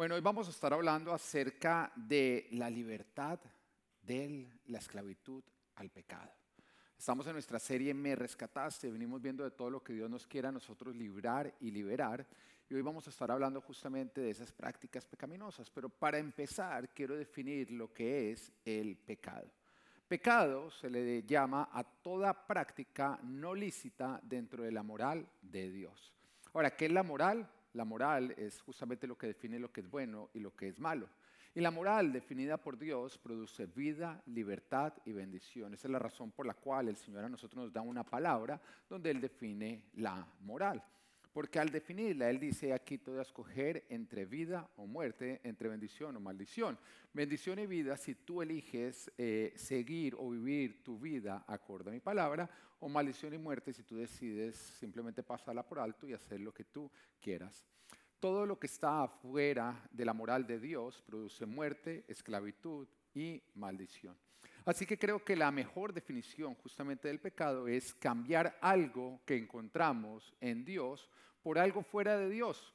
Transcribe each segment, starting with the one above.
Bueno, hoy vamos a estar hablando acerca de la libertad de la esclavitud al pecado. Estamos en nuestra serie Me Rescataste, venimos viendo de todo lo que Dios nos quiera a nosotros librar y liberar. Y hoy vamos a estar hablando justamente de esas prácticas pecaminosas. Pero para empezar, quiero definir lo que es el pecado. Pecado se le llama a toda práctica no lícita dentro de la moral de Dios. Ahora, ¿qué es la moral? La moral es justamente lo que define lo que es bueno y lo que es malo. Y la moral definida por Dios produce vida, libertad y bendición. Esa es la razón por la cual el Señor a nosotros nos da una palabra donde Él define la moral. Porque al definirla, Él dice aquí todo escoger entre vida o muerte, entre bendición o maldición. Bendición y vida si tú eliges eh, seguir o vivir tu vida acorde a mi palabra, o maldición y muerte si tú decides simplemente pasarla por alto y hacer lo que tú quieras. Todo lo que está afuera de la moral de Dios produce muerte, esclavitud y maldición. Así que creo que la mejor definición justamente del pecado es cambiar algo que encontramos en Dios por algo fuera de Dios,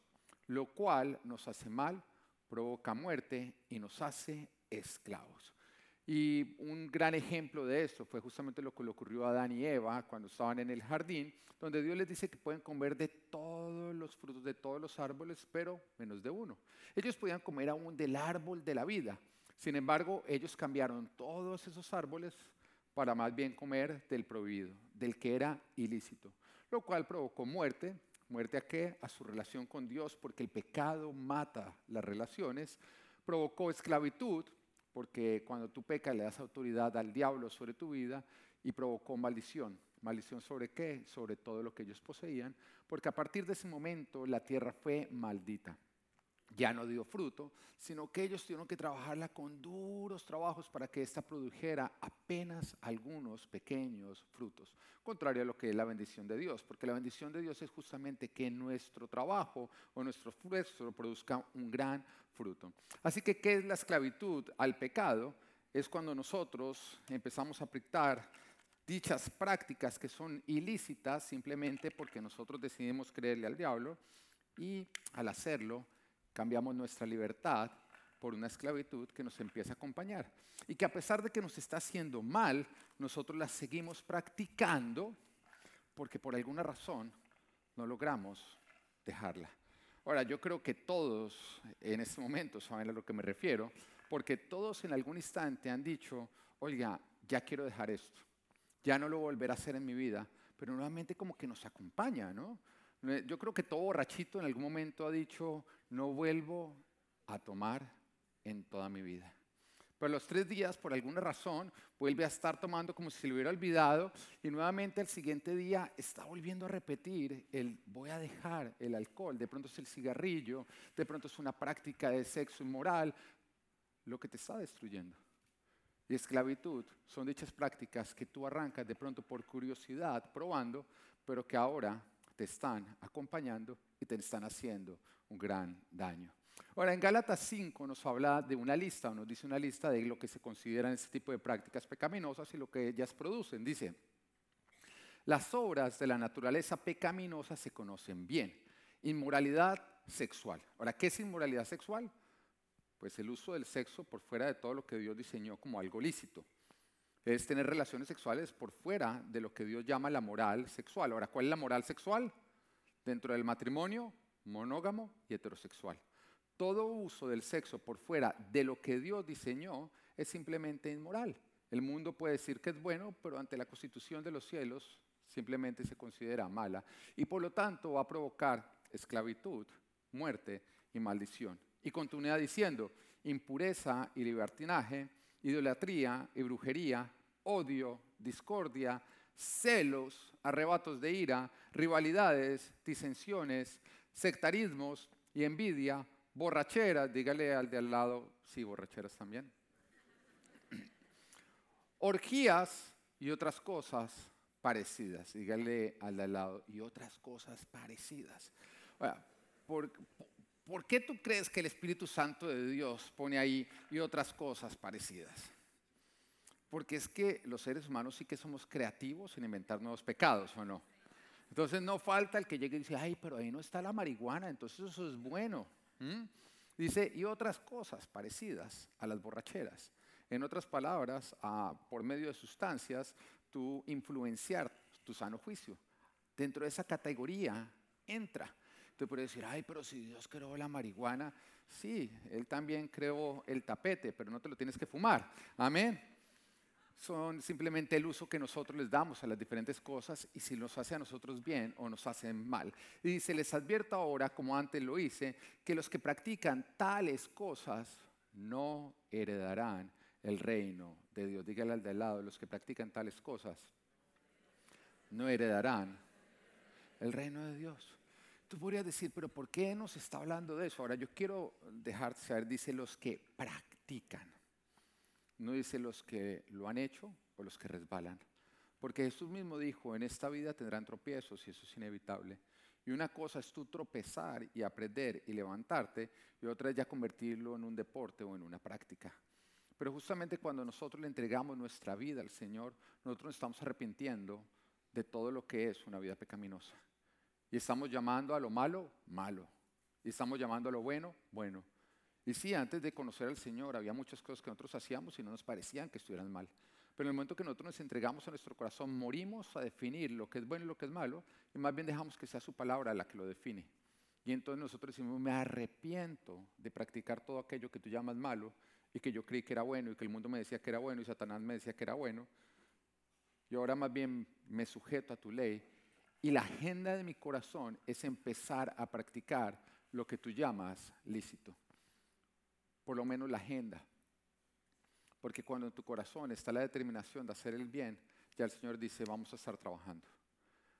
lo cual nos hace mal, provoca muerte y nos hace esclavos. Y un gran ejemplo de esto fue justamente lo que le ocurrió a Adán y Eva cuando estaban en el jardín, donde Dios les dice que pueden comer de todos los frutos de todos los árboles, pero menos de uno. Ellos podían comer aún del árbol de la vida. Sin embargo, ellos cambiaron todos esos árboles para más bien comer del prohibido, del que era ilícito, lo cual provocó muerte. ¿Muerte a qué? A su relación con Dios, porque el pecado mata las relaciones. Provocó esclavitud, porque cuando tú pecas le das autoridad al diablo sobre tu vida y provocó maldición. ¿Maldición sobre qué? Sobre todo lo que ellos poseían, porque a partir de ese momento la tierra fue maldita. Ya no dio fruto, sino que ellos tuvieron que trabajarla con duros trabajos para que ésta produjera apenas algunos pequeños frutos, contrario a lo que es la bendición de Dios, porque la bendición de Dios es justamente que nuestro trabajo o nuestro fruto produzca un gran fruto. Así que, ¿qué es la esclavitud al pecado? Es cuando nosotros empezamos a aplicar dichas prácticas que son ilícitas simplemente porque nosotros decidimos creerle al diablo y al hacerlo cambiamos nuestra libertad por una esclavitud que nos empieza a acompañar y que a pesar de que nos está haciendo mal, nosotros la seguimos practicando porque por alguna razón no logramos dejarla. Ahora, yo creo que todos en este momento saben a lo que me refiero, porque todos en algún instante han dicho, oiga, ya quiero dejar esto, ya no lo volveré a hacer en mi vida, pero nuevamente como que nos acompaña, ¿no? Yo creo que todo borrachito en algún momento ha dicho, no vuelvo a tomar en toda mi vida. Pero los tres días, por alguna razón, vuelve a estar tomando como si se lo hubiera olvidado y nuevamente el siguiente día está volviendo a repetir el voy a dejar el alcohol, de pronto es el cigarrillo, de pronto es una práctica de sexo inmoral, lo que te está destruyendo. Y esclavitud son dichas prácticas que tú arrancas de pronto por curiosidad, probando, pero que ahora te están acompañando y te están haciendo un gran daño. Ahora, en Gálatas 5 nos habla de una lista, nos dice una lista de lo que se consideran este tipo de prácticas pecaminosas y lo que ellas producen. Dice, las obras de la naturaleza pecaminosa se conocen bien. Inmoralidad sexual. Ahora, ¿qué es inmoralidad sexual? Pues el uso del sexo por fuera de todo lo que Dios diseñó como algo lícito. Es tener relaciones sexuales por fuera de lo que Dios llama la moral sexual. Ahora, ¿cuál es la moral sexual? Dentro del matrimonio, monógamo y heterosexual. Todo uso del sexo por fuera de lo que Dios diseñó es simplemente inmoral. El mundo puede decir que es bueno, pero ante la constitución de los cielos simplemente se considera mala y por lo tanto va a provocar esclavitud, muerte y maldición. Y continúa diciendo, impureza y libertinaje, idolatría y brujería, odio, discordia, celos, arrebatos de ira, rivalidades, disensiones, sectarismos y envidia, borracheras, dígale al de al lado, sí, borracheras también, orgías y otras cosas parecidas, dígale al de al lado, y otras cosas parecidas. ¿por, ¿por qué tú crees que el Espíritu Santo de Dios pone ahí y otras cosas parecidas? Porque es que los seres humanos sí que somos creativos en inventar nuevos pecados, ¿o no? Entonces no falta el que llegue y dice, ay, pero ahí no está la marihuana, entonces eso es bueno. Dice, y otras cosas parecidas a las borracheras. En otras palabras, por medio de sustancias, tú influenciar tu sano juicio. Dentro de esa categoría entra. Tú puedes decir, ay, pero si Dios creó la marihuana, sí, Él también creó el tapete, pero no te lo tienes que fumar. Amén. Son simplemente el uso que nosotros les damos a las diferentes cosas y si nos hace a nosotros bien o nos hacen mal. Y dice, les advierto ahora, como antes lo hice, que los que practican tales cosas no heredarán el reino de Dios. Dígale al de al lado, los que practican tales cosas no heredarán el reino de Dios. Tú podrías decir, pero ¿por qué nos está hablando de eso? Ahora yo quiero dejar saber, dice los que practican. No dice los que lo han hecho o los que resbalan. Porque Jesús mismo dijo, en esta vida tendrán tropiezos y eso es inevitable. Y una cosa es tú tropezar y aprender y levantarte, y otra es ya convertirlo en un deporte o en una práctica. Pero justamente cuando nosotros le entregamos nuestra vida al Señor, nosotros nos estamos arrepintiendo de todo lo que es una vida pecaminosa. Y estamos llamando a lo malo, malo. Y estamos llamando a lo bueno, bueno. Y sí, antes de conocer al Señor había muchas cosas que nosotros hacíamos y no nos parecían que estuvieran mal. Pero en el momento que nosotros nos entregamos a nuestro corazón, morimos a definir lo que es bueno y lo que es malo, y más bien dejamos que sea su palabra la que lo define. Y entonces nosotros decimos, me arrepiento de practicar todo aquello que tú llamas malo y que yo creí que era bueno y que el mundo me decía que era bueno y Satanás me decía que era bueno. Yo ahora más bien me sujeto a tu ley y la agenda de mi corazón es empezar a practicar lo que tú llamas lícito. Por lo menos la agenda. Porque cuando en tu corazón está la determinación de hacer el bien, ya el Señor dice, vamos a estar trabajando.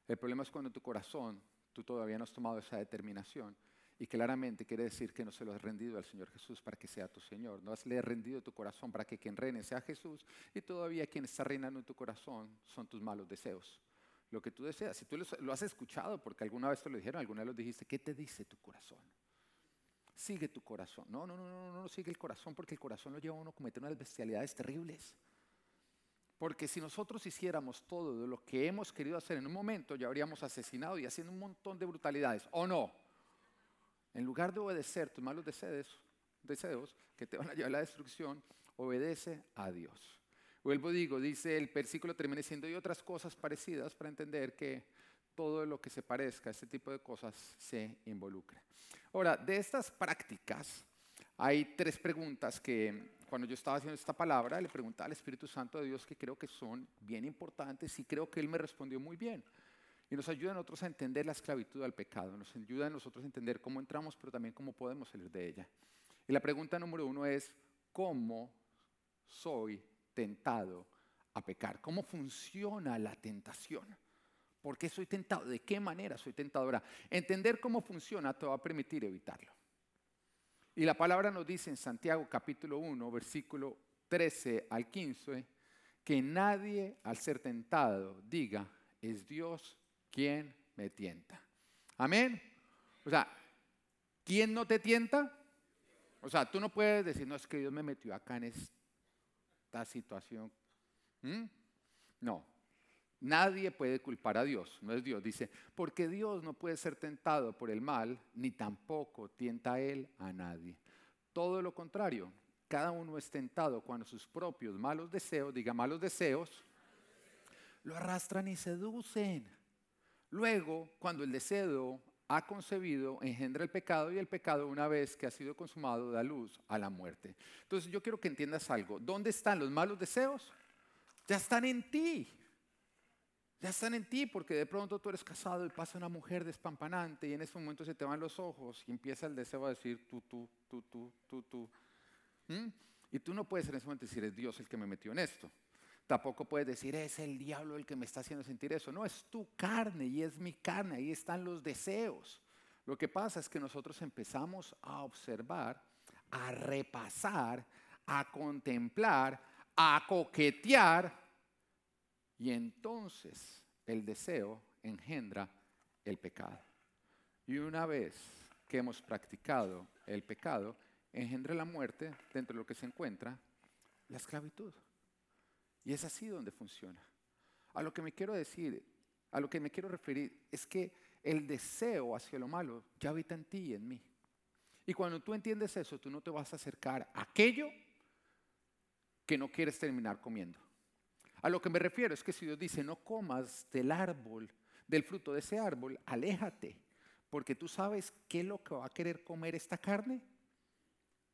El problema es cuando en tu corazón tú todavía no has tomado esa determinación y claramente quiere decir que no se lo has rendido al Señor Jesús para que sea tu Señor. No has le rendido tu corazón para que quien reine sea Jesús y todavía quien está reinando en tu corazón son tus malos deseos. Lo que tú deseas. Si tú lo has escuchado, porque alguna vez te lo dijeron, alguna vez lo dijiste, ¿qué te dice tu corazón? Sigue tu corazón. No, no, no, no, no, no sigue el corazón porque el corazón lo lleva a uno a cometer unas bestialidades terribles. Porque si nosotros hiciéramos todo de lo que hemos querido hacer en un momento, ya habríamos asesinado y haciendo un montón de brutalidades. ¿O no? En lugar de obedecer tus malos deseos, deseos que te van a llevar a la destrucción, obedece a Dios. Vuelvo digo, dice el versículo termina diciendo, y otras cosas parecidas para entender que todo lo que se parezca a este tipo de cosas se involucra. Ahora, de estas prácticas, hay tres preguntas que cuando yo estaba haciendo esta palabra le preguntaba al Espíritu Santo de Dios que creo que son bien importantes y creo que Él me respondió muy bien. Y nos ayuda a nosotros a entender la esclavitud al pecado, nos ayuda a nosotros a entender cómo entramos, pero también cómo podemos salir de ella. Y la pregunta número uno es, ¿cómo soy tentado a pecar? ¿Cómo funciona la tentación? ¿Por qué soy tentado? ¿De qué manera soy tentadora? Entender cómo funciona te va a permitir evitarlo. Y la palabra nos dice en Santiago capítulo 1, versículo 13 al 15, que nadie al ser tentado diga, es Dios ¿quién me tienta? Amén. O sea, ¿quién no te tienta? O sea, tú no puedes decir, no, es que Dios me metió acá en esta situación. ¿Mm? No, nadie puede culpar a Dios, no es Dios. Dice, porque Dios no puede ser tentado por el mal, ni tampoco tienta a Él a nadie. Todo lo contrario, cada uno es tentado cuando sus propios malos deseos, diga malos deseos, lo arrastran y seducen. Luego, cuando el deseo ha concebido, engendra el pecado y el pecado, una vez que ha sido consumado, da luz a la muerte. Entonces yo quiero que entiendas algo. ¿Dónde están los malos deseos? Ya están en ti. Ya están en ti porque de pronto tú eres casado y pasa una mujer despampanante y en ese momento se te van los ojos y empieza el deseo a decir tú, tú, tú, tú, tú, tú. ¿Mm? Y tú no puedes en ese momento decir es Dios el que me metió en esto. Tampoco puedes decir, es el diablo el que me está haciendo sentir eso. No, es tu carne y es mi carne, ahí están los deseos. Lo que pasa es que nosotros empezamos a observar, a repasar, a contemplar, a coquetear y entonces el deseo engendra el pecado. Y una vez que hemos practicado el pecado, engendra la muerte dentro de lo que se encuentra la esclavitud. Y es así donde funciona. A lo que me quiero decir, a lo que me quiero referir, es que el deseo hacia lo malo ya habita en ti y en mí. Y cuando tú entiendes eso, tú no te vas a acercar a aquello que no quieres terminar comiendo. A lo que me refiero es que si Dios dice, no comas del árbol, del fruto de ese árbol, aléjate, porque tú sabes qué es lo que va a querer comer esta carne.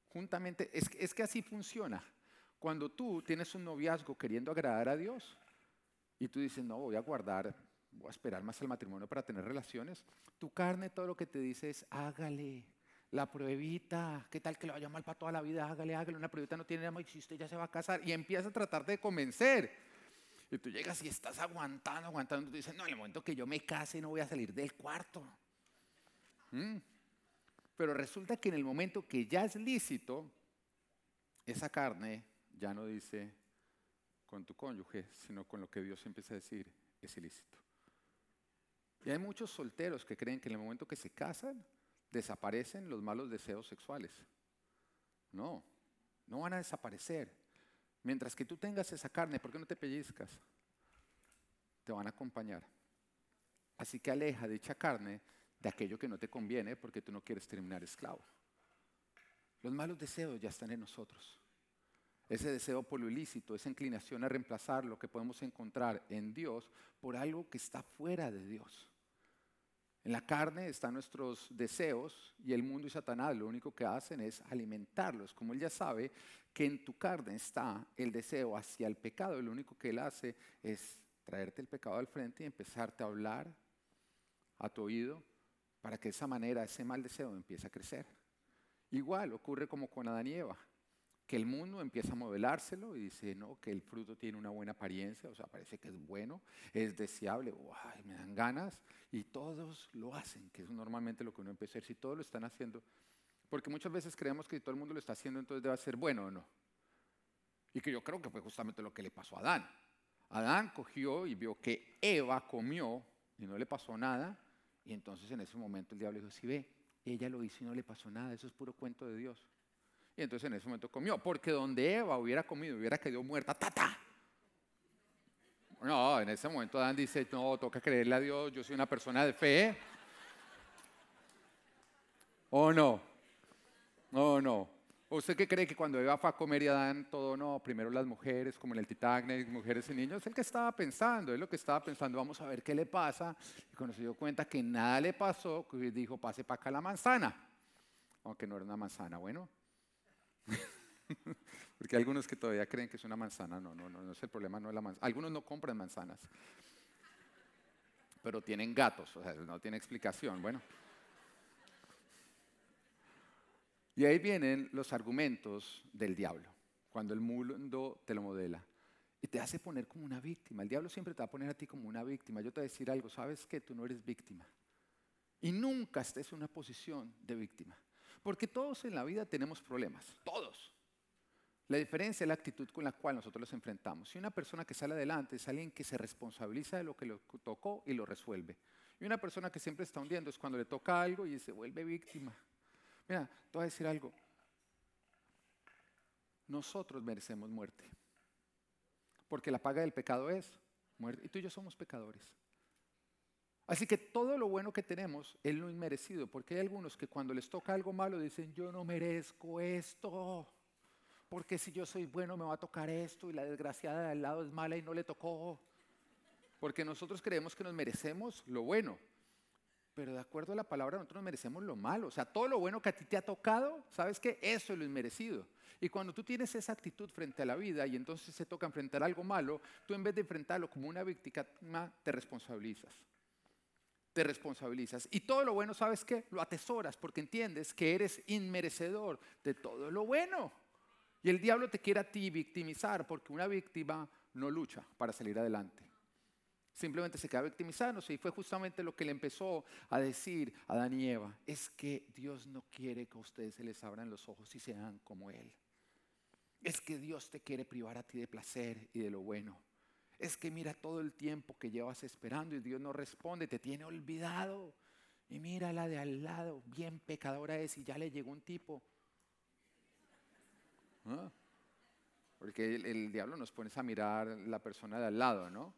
Juntamente, es, es que así funciona. Cuando tú tienes un noviazgo queriendo agradar a Dios y tú dices, no, voy a guardar, voy a esperar más al matrimonio para tener relaciones, tu carne todo lo que te dice es, hágale, la pruebita, ¿qué tal que le vaya mal para toda la vida? Hágale, hágale, una pruebita no tiene nada y usted ya se va a casar. Y empieza a tratar de convencer. Y tú llegas y estás aguantando, aguantando. Tú dices, no, en el momento que yo me case no voy a salir del cuarto. ¿Mm? Pero resulta que en el momento que ya es lícito, esa carne ya no dice con tu cónyuge, sino con lo que Dios empieza a decir, es ilícito. Y hay muchos solteros que creen que en el momento que se casan, desaparecen los malos deseos sexuales. No, no van a desaparecer. Mientras que tú tengas esa carne, ¿por qué no te pellizcas? Te van a acompañar. Así que aleja dicha carne de aquello que no te conviene porque tú no quieres terminar esclavo. Los malos deseos ya están en nosotros. Ese deseo por lo ilícito, esa inclinación a reemplazar lo que podemos encontrar en Dios por algo que está fuera de Dios. En la carne están nuestros deseos y el mundo y Satanás lo único que hacen es alimentarlos. Como él ya sabe que en tu carne está el deseo hacia el pecado, lo único que él hace es traerte el pecado al frente y empezarte a hablar a tu oído para que de esa manera ese mal deseo empiece a crecer. Igual ocurre como con Adán y Eva que el mundo empieza a modelárselo y dice, no, que el fruto tiene una buena apariencia, o sea, parece que es bueno, es deseable, me dan ganas, y todos lo hacen, que es normalmente lo que uno empieza a decir, si todos lo están haciendo, porque muchas veces creemos que si todo el mundo lo está haciendo, entonces debe ser bueno o no. Y que yo creo que fue justamente lo que le pasó a Adán. Adán cogió y vio que Eva comió y no le pasó nada, y entonces en ese momento el diablo dijo, si ve, ella lo hizo y no le pasó nada, eso es puro cuento de Dios. Y entonces en ese momento comió, porque donde Eva hubiera comido, hubiera quedado muerta, ¡tata! No, en ese momento Adán dice, no, toca creerle a Dios, yo soy una persona de fe. ¿O no? No, no. ¿Usted qué cree que cuando Eva fue a comer y Adán todo, no, primero las mujeres, como en el Titanic, mujeres y niños? Es el que estaba pensando, es lo que estaba pensando, vamos a ver qué le pasa. Y cuando se dio cuenta que nada le pasó, dijo, pase para acá la manzana. Aunque no era una manzana, bueno, Porque hay algunos que todavía creen que es una manzana. No, no, no, no es el problema, no es la manzana. Algunos no compran manzanas, pero tienen gatos, o sea, no tiene explicación. Bueno. Y ahí vienen los argumentos del diablo, cuando el mundo te lo modela. Y te hace poner como una víctima. El diablo siempre te va a poner a ti como una víctima. Yo te voy a decir algo, ¿sabes que Tú no eres víctima. Y nunca estés en una posición de víctima. Porque todos en la vida tenemos problemas, todos. La diferencia es la actitud con la cual nosotros los enfrentamos. Si una persona que sale adelante es alguien que se responsabiliza de lo que le tocó y lo resuelve. Y una persona que siempre está hundiendo es cuando le toca algo y se vuelve víctima. Mira, te voy a decir algo. Nosotros merecemos muerte. Porque la paga del pecado es muerte. Y tú y yo somos pecadores. Así que todo lo bueno que tenemos es lo inmerecido, porque hay algunos que cuando les toca algo malo dicen, yo no merezco esto, porque si yo soy bueno me va a tocar esto y la desgraciada de al lado es mala y no le tocó. Porque nosotros creemos que nos merecemos lo bueno, pero de acuerdo a la palabra nosotros nos merecemos lo malo. O sea, todo lo bueno que a ti te ha tocado, ¿sabes qué? Eso es lo inmerecido. Y cuando tú tienes esa actitud frente a la vida y entonces se toca enfrentar algo malo, tú en vez de enfrentarlo como una víctima, te responsabilizas te responsabilizas. Y todo lo bueno, ¿sabes qué? Lo atesoras porque entiendes que eres inmerecedor de todo lo bueno. Y el diablo te quiere a ti victimizar porque una víctima no lucha para salir adelante. Simplemente se queda victimizándose y fue justamente lo que le empezó a decir a Adán y Eva. Es que Dios no quiere que a ustedes se les abran los ojos y sean como Él. Es que Dios te quiere privar a ti de placer y de lo bueno es que mira todo el tiempo que llevas esperando y Dios no responde, te tiene olvidado. Y mira la de al lado, bien pecadora es y ya le llegó un tipo. ¿Ah? Porque el, diablo nos pone a mirar la persona de al lado, ¿no?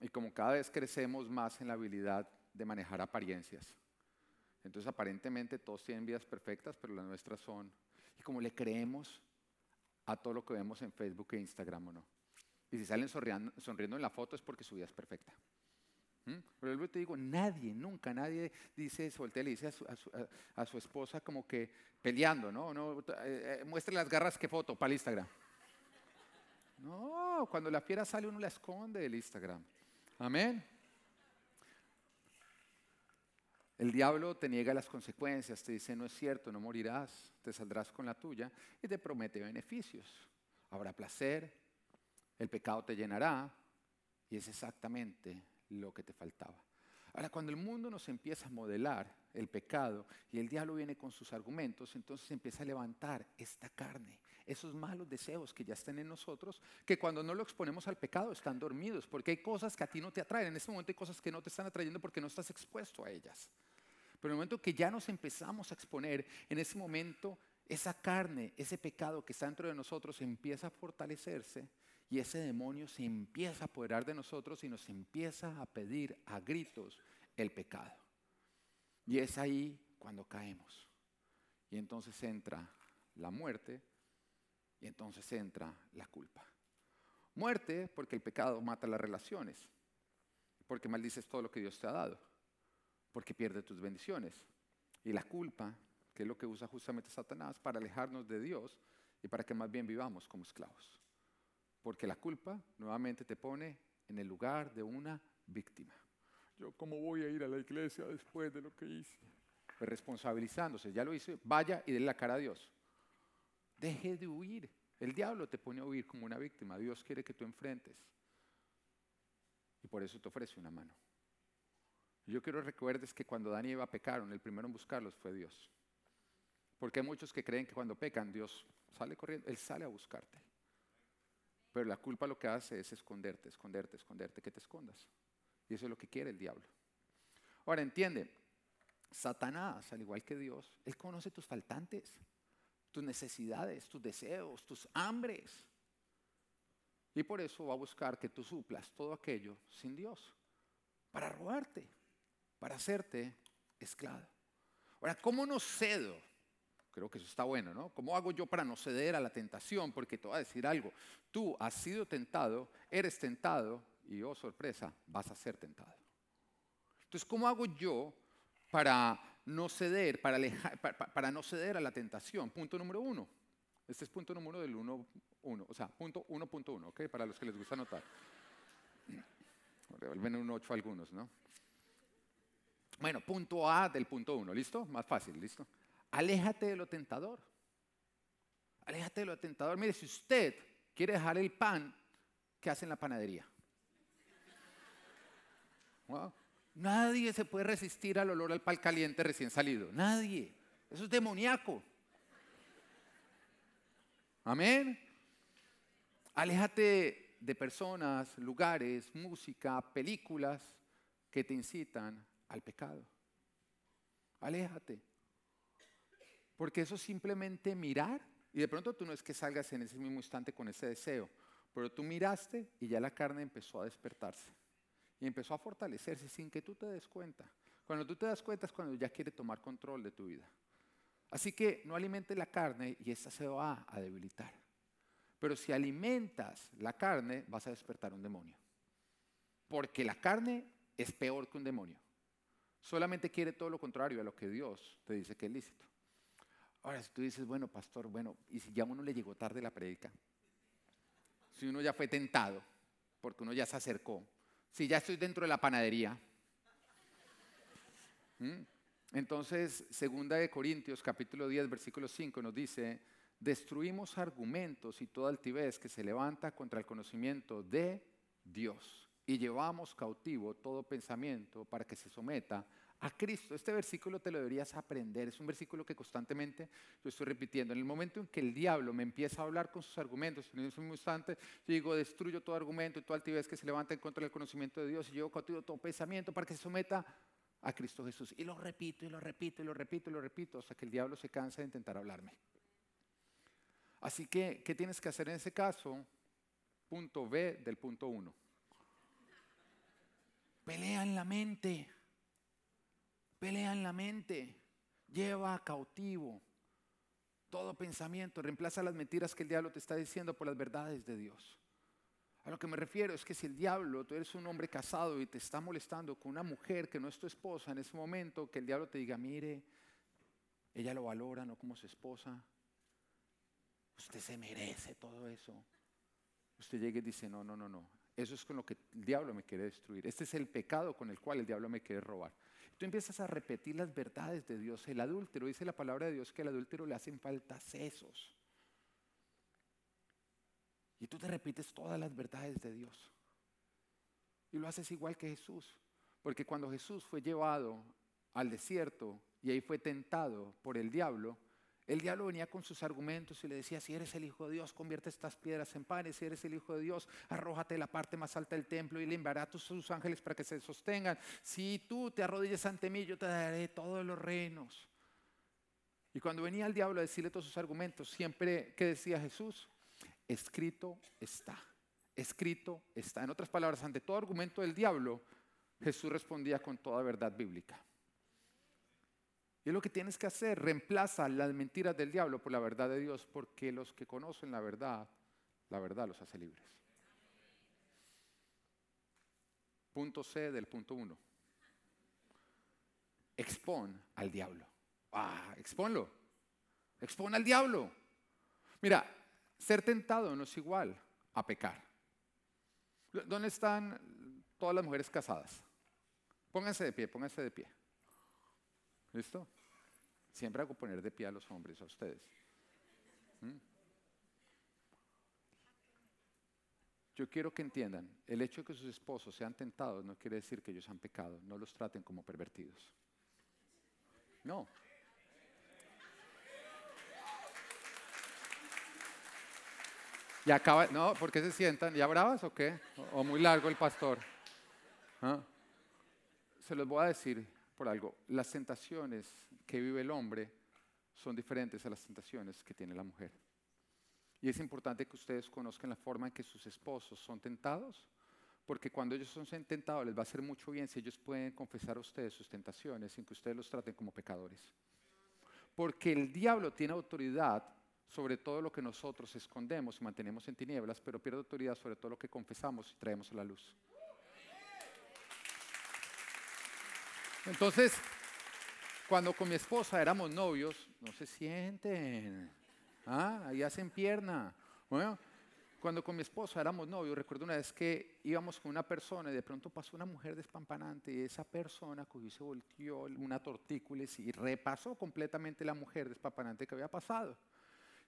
Y como cada vez crecemos más en la habilidad de manejar apariencias, Entonces aparentemente todos tienen vidas perfectas, pero las nuestras son. Y como le creemos a todo lo que vemos en Facebook e Instagram o no. Y si salen sonriendo, en la foto es porque su vida es perfecta. ¿Mm? Pero yo te digo, nadie, nunca nadie dice, y le dice a su, esposa como que peleando, ¿no? no eh, eh, muestre las garras que foto para el Instagram. No, cuando la fiera sale uno la esconde del Instagram. Amén. El diablo te niega las consecuencias, te dice, no es cierto, no morirás, te saldrás con la tuya y te promete beneficios. Habrá placer, el pecado te llenará y es exactamente lo que te faltaba. Ahora, cuando el mundo nos empieza a modelar el pecado y el diablo viene con sus argumentos, entonces empieza a levantar esta carne, esos malos deseos que ya están en nosotros, que cuando no lo exponemos al pecado están dormidos, porque hay cosas que a ti no te atraen. En este momento hay cosas que no te están atrayendo porque no estás expuesto a ellas. Pero en el momento que ya nos empezamos a exponer, en ese momento esa carne, ese pecado que está dentro de nosotros empieza a fortalecerse y ese demonio se empieza a apoderar de nosotros y nos empieza a pedir a gritos el pecado. Y es ahí cuando caemos. Y entonces entra la muerte y entonces entra la culpa. Muerte porque el pecado mata las relaciones, porque maldices todo lo que Dios te ha dado, porque pierdes tus bendiciones. Y la culpa, que es lo que usa justamente Satanás para alejarnos de Dios y para que más bien vivamos como esclavos. Porque la culpa nuevamente te pone en el lugar de una víctima. Yo cómo voy a ir a la iglesia después de lo que hice. Pues responsabilizándose, ya lo hice, vaya y déle la cara a Dios. Deje de huir. El diablo te pone a huir como una víctima. Dios quiere que tú enfrentes. Y por eso te ofrece una mano. Yo quiero que recuerdes que cuando Dani y Eva pecaron, el primero en buscarlos fue Dios. Porque hay muchos que creen que cuando pecan, Dios sale corriendo, Él sale a buscarte. Pero la culpa lo que hace es esconderte, esconderte, esconderte, que te escondas. Y eso es lo que quiere el diablo. Ahora entiende, Satanás, al igual que Dios, Él conoce tus faltantes tus necesidades, tus deseos, tus hambres. Y por eso va a buscar que tú suplas todo aquello sin Dios, para robarte, para hacerte esclavo. Ahora, ¿cómo no cedo? Creo que eso está bueno, ¿no? ¿Cómo hago yo para no ceder a la tentación? Porque te voy a decir algo. Tú has sido tentado, eres tentado y, oh sorpresa, vas a ser tentado. Entonces, ¿cómo hago yo para no ceder, para, para, no ceder a la tentación. Punto número uno. Este es punto número del 1.1, o sea, punto 1.1, ¿ok? Para los que les gusta anotar. Revuelven un 8 algunos, ¿no? Bueno, punto A del punto 1, ¿listo? Más fácil, ¿listo? Aléjate de lo tentador. Aléjate de lo tentador. Mire, si usted quiere dejar el pan, ¿qué hace en la panadería? Nadie se puede resistir al olor al pal caliente recién salido. Nadie. Eso es demoníaco. Amén. Aléjate de personas, lugares, música, películas que te incitan al pecado. Aléjate. Porque eso es simplemente mirar y de pronto tú no es que salgas en ese mismo instante con ese deseo, pero tú miraste y ya la carne empezó a despertarse y empezó a fortalecerse sin que tú te des cuenta. Cuando tú te das cuenta es cuando ya quiere tomar control de tu vida. Así que no alimentes la carne y esta se va a debilitar. Pero si alimentas la carne, vas a despertar un demonio. Porque la carne es peor que un demonio. Solamente quiere todo lo contrario a lo que Dios te dice que es lícito. Ahora, si tú dices, bueno, pastor, bueno, y si ya uno le llegó tarde la predica, si uno ya fue tentado, porque uno ya se acercó, si ya estoy dentro de la panadería. Entonces, segunda de Corintios capítulo 10, versículo 5 nos dice, destruimos argumentos y toda altivez que se levanta contra el conocimiento de Dios y llevamos cautivo todo pensamiento para que se someta a Cristo. Este versículo te lo deberías aprender. Es un versículo que constantemente yo estoy repitiendo. En el momento en que el diablo me empieza a hablar con sus argumentos, en ese mismo instante, yo digo, destruyo todo argumento y toda altivez que se levanta en contra del conocimiento de Dios y llevo cautivo todo pensamiento para que se someta a Cristo Jesús. Y lo repito y lo repito y lo repito y lo repito hasta que el diablo se cansa de intentar hablarme. Así que, ¿qué tienes que hacer en ese caso? Punto B del punto 1. Pelea en la mente pelea en la mente. lleva cautivo todo pensamiento, reemplaza las mentiras que el diablo te está diciendo por las verdades de Dios. A lo que me refiero es que si el diablo, tú eres un hombre casado y te está molestando con una mujer que no es tu esposa, en ese momento que el diablo te diga, mire, ella lo valora, no como su esposa, usted se merece todo eso. Usted llega y dice, no, no, no, no, eso es con lo que el diablo me quiere destruir. Este es el pecado con el cual el diablo me quiere robar. Tú empiezas a repetir las verdades de Dios. El adúltero, dice la palabra de Dios que al adúltero le hacen falta sesos. Y tú te repites todas las verdades de Dios. Y lo haces igual que Jesús. Porque cuando Jesús fue llevado al desierto y ahí fue tentado por el diablo, el diablo venía con sus argumentos y le decía, si eres el Hijo de Dios, convierte estas piedras en panes, si eres el Hijo de Dios, arrójate la parte más alta del templo y le enviará a tus ángeles para que se sostengan. Si tú te arrodillas ante mí, yo te daré todos los reinos. Y cuando venía el diablo a decirle todos sus argumentos, siempre, ¿qué decía Jesús? escrito está, escrito está. En otras palabras, ante todo argumento del diablo, Jesús respondía con toda verdad bíblica. Y lo que tienes que hacer, reemplaza las mentiras del diablo por la verdad de Dios, porque los que conocen la verdad, la verdad los hace libres. Punto C del punto 1. Expon al diablo. Ah, exponlo. Expon al diablo. Mira, ser tentado no es igual a pecar. ¿Dónde están todas las mujeres casadas? Pónganse de pie, pónganse de pie. ¿Listo? Siempre hago poner de pie a los hombres, a ustedes. ¿Mm? Yo quiero que entiendan, el hecho de que sus esposos sean tentados no quiere decir que ellos han pecado, no los traten como pervertidos. No, Y acaba, no, ¿por qué se sientan? ¿Ya bravas o qué? ¿O, muy largo el pastor? ¿Ah? Se los voy a decir por algo. Las tentaciones que vive el hombre son diferentes a las tentaciones que tiene la mujer. Y es importante que ustedes conozcan la forma en que sus esposos son tentados, porque cuando ellos son tentados les va a hacer mucho bien si ellos pueden confesar a ustedes sus tentaciones sin que ustedes los traten como pecadores. Porque el diablo tiene autoridad sobre todo lo que nosotros escondemos y mantenemos en tinieblas, pero pierde autoridad sobre todo lo que confesamos y traemos a la luz. Entonces, cuando con mi esposa éramos novios, no se sienten, ¿ah? ahí hacen pierna. Bueno, cuando con mi esposa éramos novios, recuerdo una vez que íbamos con una persona y de pronto pasó una mujer despampanante y esa persona cogió y se volteó una tortícula y repasó completamente la mujer despampanante que había pasado.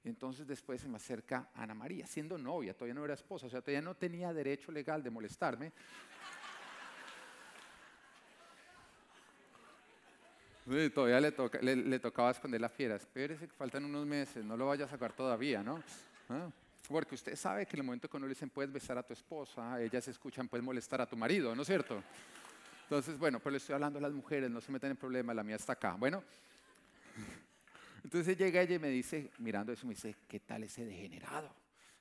Entonces después se me acerca Ana María, siendo novia, todavía no era esposa, o sea, todavía no tenía derecho legal de molestarme. Todavía le, tocaba esconder la fiera. Espérese que faltan unos meses, no lo vaya a sacar todavía, ¿no? Ah, porque usted sabe que en el momento que uno le dicen puedes besar a tu esposa, ellas escuchan puedes molestar a tu marido, ¿no es cierto? Entonces, bueno, pero le estoy hablando a las mujeres, no se metan en problemas, la mía está acá. Bueno, entonces llega ella y me dice, mirando eso, me dice, ¿qué tal ese degenerado?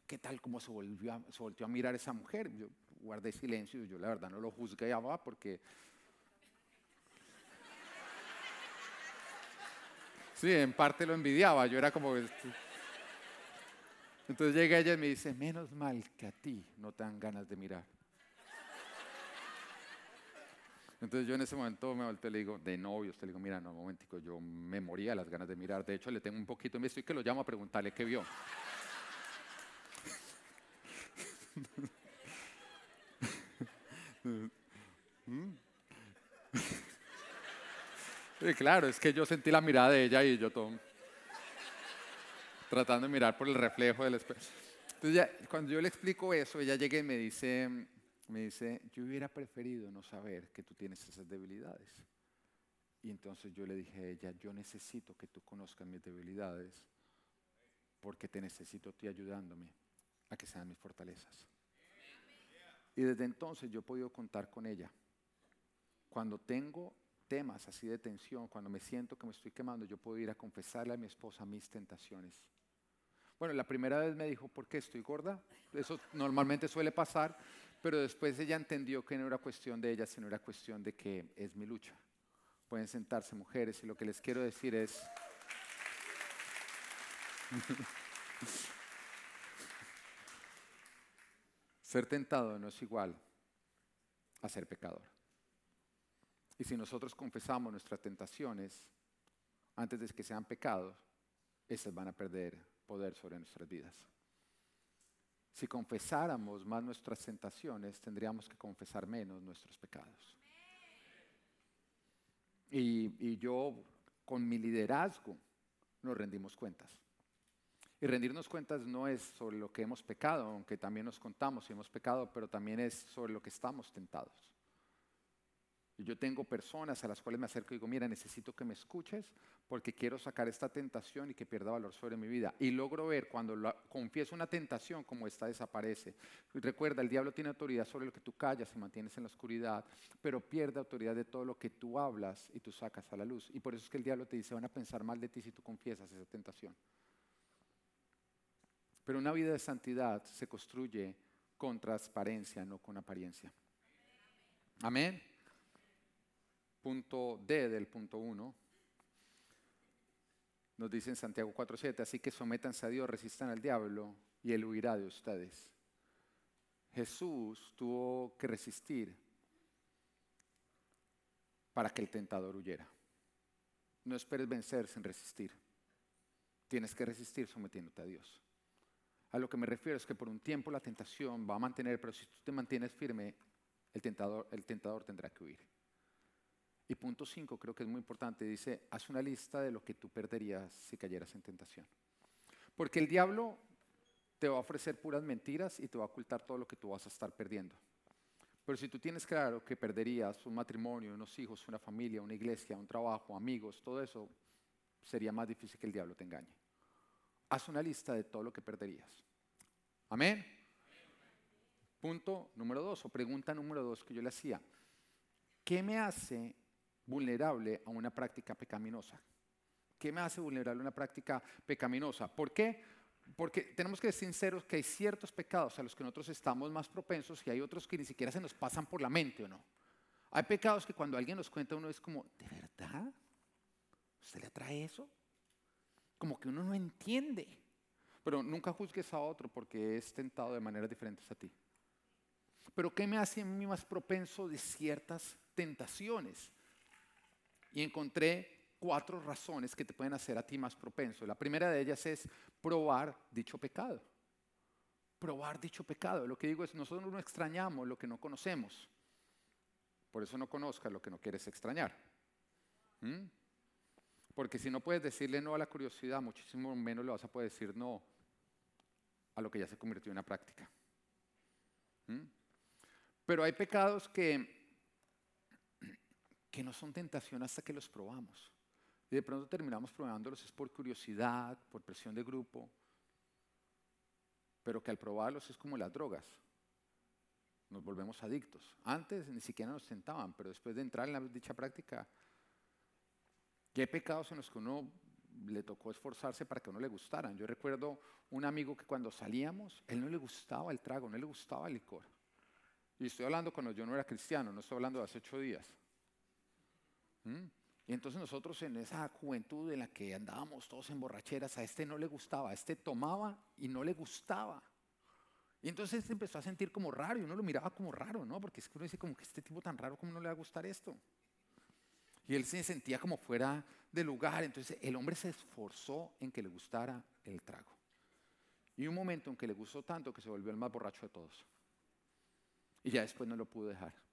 ¿Qué tal cómo se, volvió a, se volvió a mirar esa mujer? Yo guardé silencio, yo la verdad no lo juzgueaba porque... Sí, en parte lo envidiaba, yo era como... Entonces llega ella y me dice, menos mal que a ti no te dan ganas de mirar. Entonces yo en ese momento me volteé y le digo, de novio, usted le digo, mira, no, un momentico, yo me moría las ganas de mirar. De hecho, le tengo un poquito de estoy que lo llamo a preguntarle qué vio. claro, es que yo sentí la mirada de ella y yo todo tratando de mirar por el reflejo del espejo. Entonces ya, cuando yo le explico eso, ella llega y me dice, me dice, yo hubiera preferido no saber que tú tienes esas debilidades. Y entonces yo le dije a ella, yo necesito que tú conozcas mis debilidades porque te necesito a ti ayudándome a que sean mis fortalezas. Y desde entonces yo he podido contar con ella. Cuando tengo temas así de tensión, cuando me siento que me estoy quemando, yo puedo ir a confesarle a mi esposa mis tentaciones. Bueno, la primera vez me dijo, ¿por qué estoy gorda? Eso normalmente suele pasar pero después ella entendió que no era cuestión de ella, sino era cuestión de que es mi lucha. Pueden sentarse mujeres y lo que les quiero decir es... ser tentado no es igual a ser pecador. Y si nosotros confesamos nuestras tentaciones antes de que sean pecados, esas van a perder poder sobre nuestras vidas. Si confesáramos más nuestras tentaciones, tendríamos que confesar menos nuestros pecados. Y, yo, con mi liderazgo, nos rendimos cuentas. Y rendirnos cuentas no es sobre lo que hemos pecado, aunque también nos contamos si hemos pecado, pero también es sobre lo que estamos tentados. Yo tengo personas a las cuales me acerco y digo, mira, necesito que me escuches porque quiero sacar esta tentación y que pierda valor sobre mi vida. Y logro ver cuando confieso una tentación como esta desaparece. recuerda, el diablo tiene autoridad sobre lo que tú callas y mantienes en la oscuridad, pero pierde autoridad de todo lo que tú hablas y tú sacas a la luz. Y por eso es que el diablo te dice, van a pensar mal de ti si tú confiesas esa tentación. Pero una vida de santidad se construye con transparencia, no con apariencia. Amén punto D del punto 1, nos dice en Santiago 4.7, así que sométanse a Dios, resistan al diablo y él huirá de ustedes. Jesús tuvo que resistir para que el tentador huyera. No esperes vencer sin resistir. Tienes que resistir sometiéndote a Dios. A lo que me refiero es que por un tiempo la tentación va a mantener, pero si tú te mantienes firme, el tentador, el tentador tendrá que huir. Y punto 5 creo que es muy importante, dice, haz una lista de lo que tú perderías si cayeras en tentación. Porque el diablo te va a ofrecer puras mentiras y te va a ocultar todo lo que tú vas a estar perdiendo. Pero si tú tienes claro que perderías un matrimonio, unos hijos, una familia, una iglesia, un trabajo, amigos, todo eso, sería más difícil que el diablo te engañe. Haz una lista de todo lo que perderías. Amén. Punto número dos, o pregunta número dos que yo le hacía. ¿Qué me hace vulnerable a una práctica pecaminosa. ¿Qué me hace vulnerable a una práctica pecaminosa? ¿Por qué? Porque tenemos que ser sinceros que hay ciertos pecados a los que nosotros estamos más propensos y hay otros que ni siquiera se nos pasan por la mente o no. Hay pecados que cuando alguien nos cuenta uno es como, ¿de verdad? ¿Usted le atrae eso? Como que uno no entiende. Pero nunca juzgues a otro porque es tentado de maneras diferentes a ti. Pero ¿qué me hace a mí más propenso de ciertas tentaciones? Y encontré cuatro razones que te pueden hacer a ti más propenso. La primera de ellas es probar dicho pecado. Probar dicho pecado. Lo que digo es, nosotros no extrañamos lo que no conocemos. Por eso no conozcas lo que no quieres extrañar. ¿Mm? Porque si no puedes decirle no a la curiosidad, muchísimo menos le vas a poder decir no a lo que ya se convirtió en una práctica. ¿Mm? Pero hay pecados que que no son tentación hasta que los probamos. Y de pronto terminamos probándolos es por curiosidad, por presión de grupo, pero que al probarlos es como las drogas. Nos volvemos adictos. Antes ni siquiera nos tentaban, pero después de entrar en la dicha práctica, ¿qué pecados en los que uno le tocó esforzarse para que no le gustaran? Yo recuerdo un amigo que cuando salíamos, él no le gustaba el trago, no le gustaba el licor. Y estoy hablando cuando yo no era cristiano, no estoy hablando de hace ocho días. Y entonces nosotros en esa juventud en la que andábamos todos en borracheras, a este no le gustaba, a este tomaba y no le gustaba. Y entonces se empezó a sentir como raro y uno lo miraba como raro, ¿no? Porque es que uno dice como que este tipo tan raro, ¿cómo no le va a gustar esto? Y él se sentía como fuera de lugar. Entonces el hombre se esforzó en que le gustara el trago. Y un momento en que le gustó tanto que se volvió el más borracho de todos. Y ya después no lo pudo dejar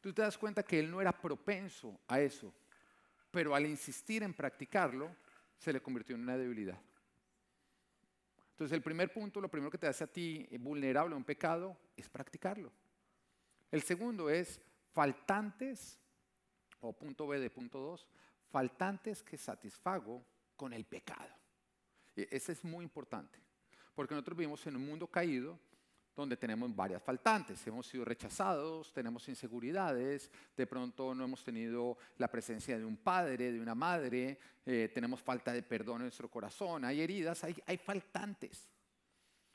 tú te das cuenta que él no era propenso a eso, pero al insistir en practicarlo, se le convirtió en una debilidad. Entonces el primer punto, lo primero que te hace a ti vulnerable a un pecado es practicarlo. El segundo es faltantes, o punto B de punto 2, faltantes que satisfago con el pecado. E, ese es muy importante, porque nosotros vivimos en un mundo caído donde tenemos varias faltantes. Hemos sido rechazados, tenemos inseguridades, de pronto no hemos tenido la presencia de un padre, de una madre, eh, tenemos falta de perdón en nuestro corazón, hay heridas, hay, hay faltantes.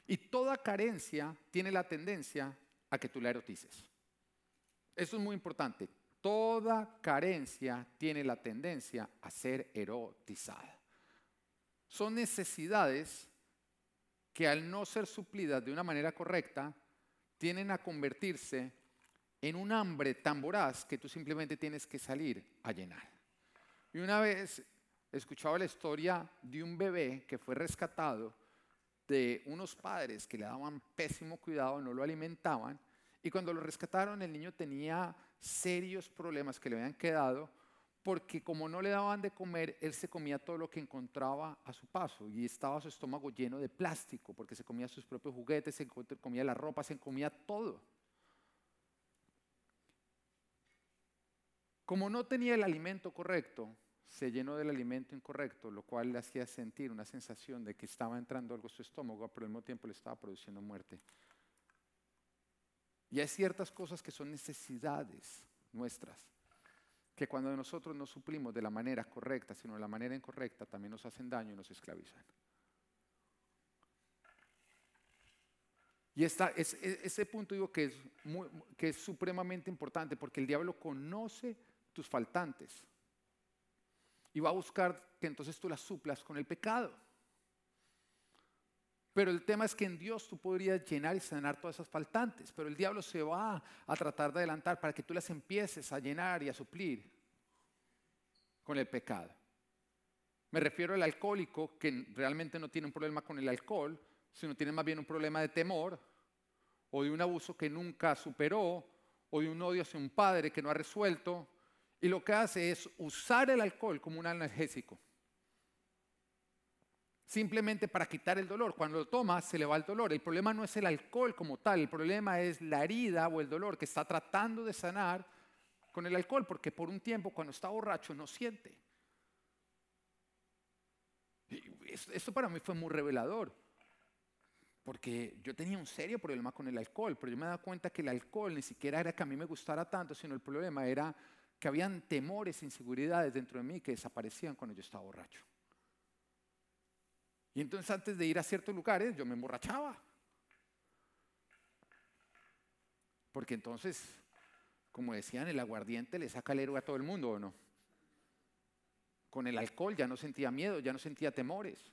Y toda carencia tiene la tendencia a que tú la erotices. Eso es muy importante. toda carencia tiene la tendencia a ser erotizada. Son necesidades que al no ser suplidas de una manera correcta, tienen a convertirse en un hambre tan voraz que tú simplemente tienes que salir a llenar. Y una vez escuchaba la historia de un bebé que fue rescatado de unos padres que le daban pésimo cuidado, no lo alimentaban, y cuando lo rescataron el niño tenía serios problemas que le habían quedado porque como no le daban de comer, él se comía todo lo que encontraba a su paso y estaba su estómago lleno de plástico porque se comía sus propios juguetes, se comía la ropa, se comía todo. Como no tenía el alimento correcto, se llenó del alimento incorrecto, lo cual le hacía sentir una sensación de que estaba entrando algo a su estómago, pero al mismo tiempo le estaba produciendo muerte. Y hay ciertas cosas que son necesidades nuestras, que cuando nosotros no suplimos de la manera correcta, sino de la manera incorrecta, también nos hacen daño y nos esclavizan. Y esta, ese punto digo que es, que es supremamente importante porque el diablo conoce tus faltantes y va a buscar que entonces tú las suplas con el pecado. Pero el tema es que en Dios tú podrías llenar y sanar todas esas faltantes, pero el diablo se va a tratar de adelantar para que tú las empieces a llenar y a suplir con el pecado. Me refiero al alcohólico que realmente no tiene un problema con el alcohol, sino tiene más bien un problema de temor o de un abuso que nunca superó o de un odio hacia un padre que no ha resuelto y lo que hace es usar el alcohol como un analgésico simplemente para quitar el dolor. Cuando lo toma, se le va el dolor. El problema no es el alcohol como tal, el problema es la herida o el dolor que está tratando de sanar con el alcohol, porque por un tiempo cuando está borracho no siente. esto para mí fue muy revelador, porque yo tenía un serio problema con el alcohol, pero yo me daba cuenta que el alcohol ni siquiera era que a mí me gustara tanto, sino el problema era que habían temores, inseguridades dentro de mí que desaparecían cuando yo estaba borracho. Y entonces antes de ir a ciertos lugares yo me emborrachaba. Porque entonces, como decían, el aguardiente le saca el héroe a todo el mundo, ¿o no? Con el alcohol ya no sentía miedo, ya no sentía temores.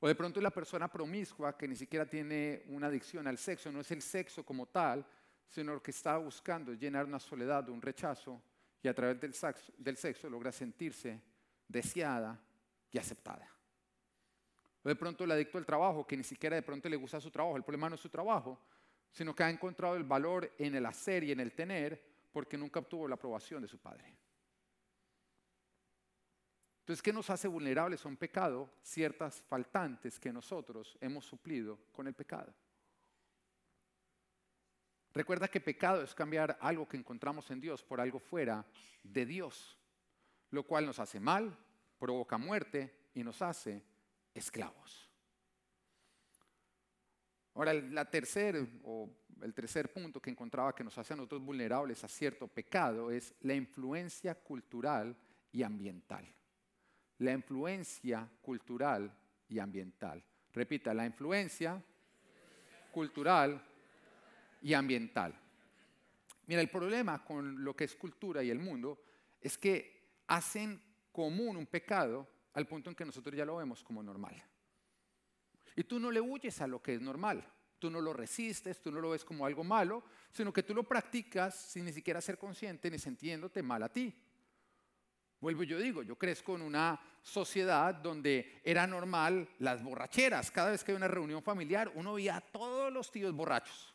O de pronto la persona promiscua que ni siquiera tiene una adicción al sexo, no es el sexo como tal, sino lo que está buscando es llenar una soledad, un rechazo, y a través del sexo, del sexo logra sentirse deseada, y aceptada. De pronto el adicto al trabajo, que ni siquiera de pronto le gusta su trabajo, el problema no es su trabajo, sino que ha encontrado el valor en el hacer y en el tener porque nunca obtuvo la aprobación de su padre. Entonces, ¿qué nos hace vulnerables a un pecado? Ciertas faltantes que nosotros hemos suplido con el pecado. Recuerda que pecado es cambiar algo que encontramos en Dios por algo fuera de Dios, lo cual nos hace mal, provoca muerte y nos hace esclavos. Ahora, la tercer, o el tercer punto que encontraba que nos hace a nosotros vulnerables a cierto pecado es la influencia cultural y ambiental. La influencia cultural y ambiental. Repita, la influencia cultural y ambiental. Mira, el problema con lo que es cultura y el mundo es que hacen común un pecado al punto en que nosotros ya lo vemos como normal. Y tú no le huyes a lo que es normal, tú no lo resistes, tú no lo ves como algo malo, sino que tú lo practicas sin ni siquiera ser consciente ni sintiéndote mal a ti. Vuelvo yo digo, yo crezco en una sociedad donde era normal las borracheras. Cada vez que hay una reunión familiar, uno veía a todos los tíos borrachos.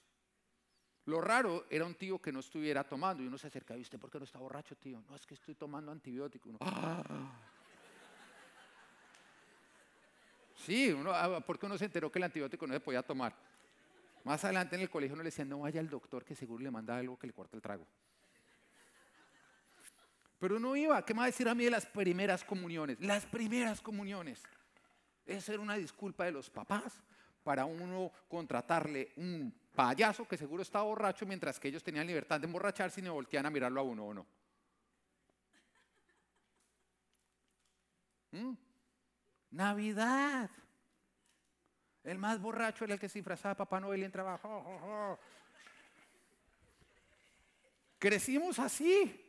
Lo raro era un tío que no estuviera tomando y uno se acercaba y usted, ¿por qué no está borracho, tío? No, es que estoy tomando antibiótico. Ah". Sí, uno, ah, porque uno se enteró que el antibiótico no se podía tomar. Más adelante en el colegio uno le decía, no vaya al doctor que seguro le manda algo que le corte el trago. Pero uno iba, ¿qué me va a decir a mí de las primeras comuniones? Las primeras comuniones. Esa era una disculpa de los papás para uno contratarle un payaso que seguro estaba borracho mientras que ellos tenían libertad de emborracharse y no voltean a mirarlo a uno o no. ¿Mm? Navidad. El más borracho era el que se disfrazaba Papá Noel y entraba. crecimos así.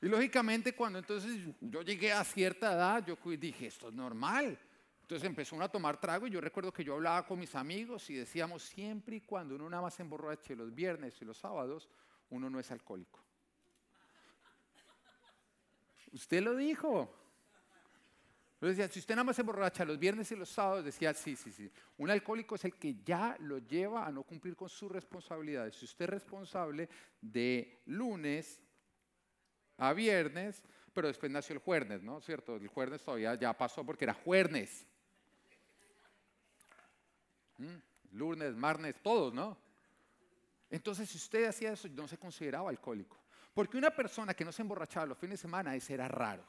Y lógicamente cuando entonces yo llegué a cierta edad, yo dije, esto es normal. Entonces empezó uno a tomar trago y yo recuerdo que yo hablaba con mis amigos y decíamos, siempre y cuando uno nada más se emborrache los viernes y los sábados, uno no es alcohólico. Usted lo dijo. Decía, si usted nada más se emborracha los viernes y los sábados, decía, sí, sí, sí. Un alcohólico es el que ya lo lleva a no cumplir con sus responsabilidades. Si usted es responsable de lunes a viernes, pero después nació el jueves, ¿no? ¿Cierto? El jueves todavía ya pasó porque era jueves. ¿Mm? Lunes, martes, todos, ¿no? Entonces, si usted hacía eso, no se consideraba alcohólico. Porque una persona que no se emborrachaba los fines de semana, ese era raro.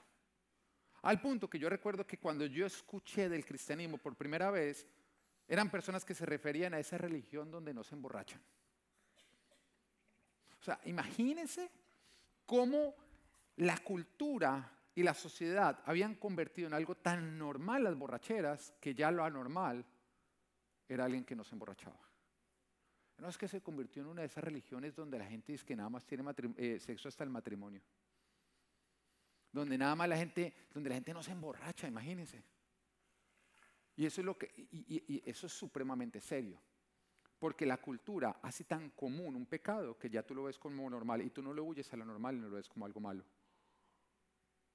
Al punto que yo recuerdo que cuando yo escuché del cristianismo por primera vez, eran personas que se referían a esa religión donde no se emborrachan. O sea, imagínense cómo la cultura y la sociedad habían convertido en algo tan normal las borracheras que ya lo anormal era alguien que no se emborrachaba. No es que se convirtió en una de esas religiones donde la gente dice que nada más tiene eh, sexo hasta el matrimonio. Donde nada más la gente, donde la gente no se emborracha, imagínense. Y eso es lo que, y eso es supremamente serio. Porque la cultura hace tan común un pecado que ya tú lo ves como normal y tú no lo huyes a lo normal y no lo ves como algo malo.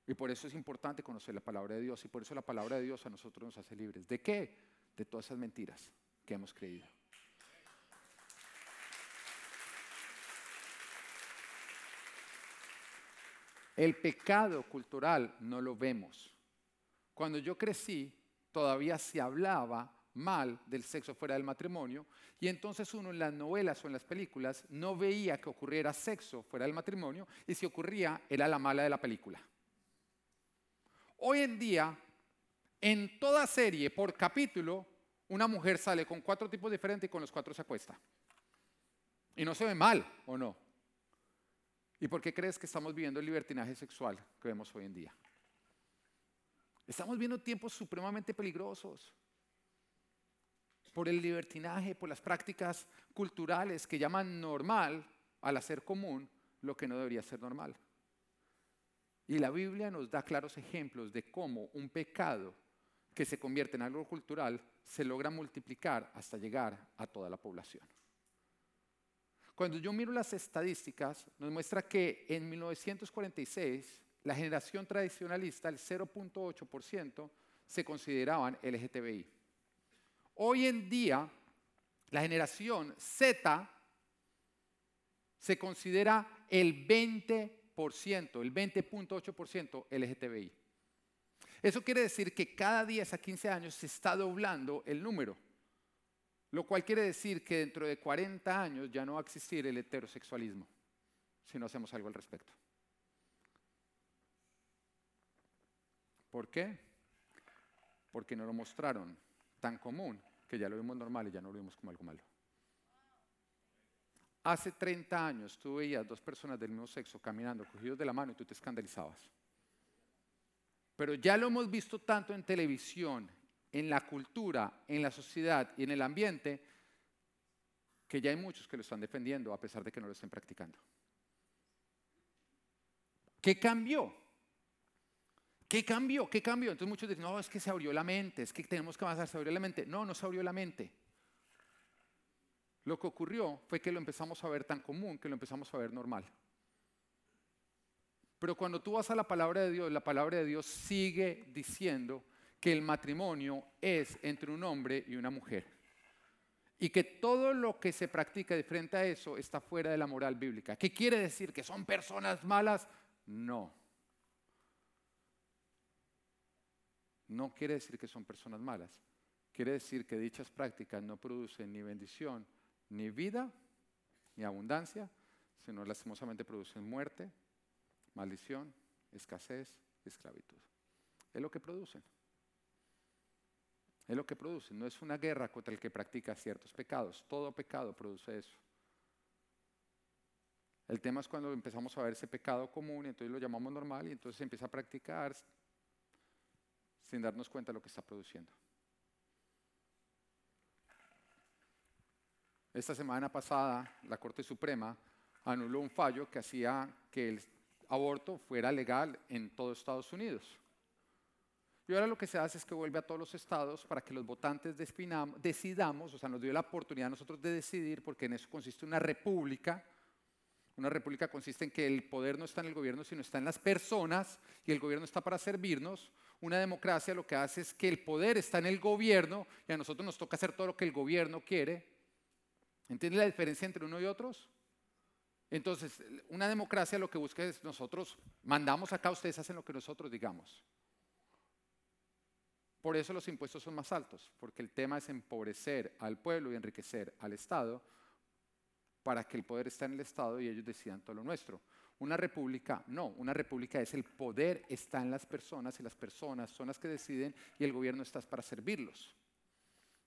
Y por eso es importante conocer la palabra de Dios y por eso la palabra de Dios a nosotros nos hace libres. ¿De qué? De todas esas mentiras que hemos creído. El pecado cultural no lo vemos. Cuando yo crecí, todavía se hablaba mal del sexo fuera del matrimonio y entonces uno en las novelas o en las películas no veía que ocurriera sexo fuera del matrimonio y si ocurría era la mala de la película. Hoy en día, en toda serie, por capítulo, una mujer sale con cuatro tipos diferentes y con los cuatro se acuesta. Y no se ve mal, ¿o no? ¿Y por qué crees que estamos viviendo el libertinaje sexual que vemos hoy en día? Estamos viendo tiempos supremamente peligrosos por el libertinaje, por las prácticas culturales que llaman normal al hacer común lo que no debería ser normal. Y la Biblia nos da claros ejemplos de cómo un pecado que se convierte en algo cultural se logra multiplicar hasta llegar a toda la población. Cuando yo miro las estadísticas, nos muestra que en 1946 la generación tradicionalista, el 0.8%, se consideraban LGTBI. Hoy en día, la generación Z se considera el 20% el 20.8% LGTBI. Eso quiere decir que cada 10 a 15 años se está doblando el número, lo cual quiere decir que dentro de 40 años ya no va a existir el heterosexualismo si no hacemos algo al respecto. ¿Por qué? Porque no lo mostraron tan común que ya lo vimos normal y ya no lo vimos como algo malo. Hace 30 años tú veías dos personas del mismo sexo caminando, cogidos de la mano y tú te escandalizabas. Pero ya lo hemos visto tanto en televisión, en la cultura, en la sociedad y en el ambiente, que ya hay muchos que lo están defendiendo a pesar de que no lo estén practicando. ¿Qué cambió? ¿Qué cambió? ¿Qué cambió? Entonces muchos dicen, no, es que se abrió la mente, es que tenemos que avanzar, se abrió la mente. No, no se abrió la mente. Lo que ocurrió fue que lo empezamos a ver tan común que lo empezamos a ver normal. Pero cuando tú vas a la palabra de Dios, la palabra de Dios sigue diciendo que el matrimonio es entre un hombre y una mujer. Y que todo lo que se practica frente a eso está fuera de la moral bíblica. ¿Qué quiere decir? ¿Que son personas malas? No. No quiere decir que son personas malas. Quiere decir que dichas prácticas no producen ni bendición ni vida, ni abundancia, sino lastimosamente producen muerte, maldición, escasez, esclavitud. Es lo que producen. Es lo que producen. No es una guerra contra el que practica ciertos pecados. Todo pecado produce eso. El tema es cuando empezamos a ver ese pecado común y entonces lo llamamos normal y entonces se empieza a practicar sin darnos cuenta de lo que está produciendo. Esta semana pasada, la Corte Suprema anuló un fallo que hacía que el aborto fuera legal en todo Estados Unidos. Y ahora lo que se hace es que vuelve a todos los estados para que los votantes decidamos, o sea, nos dio la oportunidad a nosotros de decidir, porque en eso consiste una república. Una república consiste en que el poder no está en el gobierno, sino está en las personas, y el gobierno está para servirnos. Una democracia lo que hace es que el poder está en el gobierno, y a nosotros nos toca hacer todo lo que el gobierno quiere. ¿Entiende la diferencia entre uno y otros? Entonces, una democracia lo que busca es nosotros mandamos acá, ustedes hacen lo que nosotros digamos. Por eso los impuestos son más altos, porque el tema es empobrecer al pueblo y enriquecer al Estado para que el poder esté en el Estado y ellos decidan todo lo nuestro. Una república, no, una república es el poder está en las personas y las personas son las que deciden y el gobierno está para servirlos.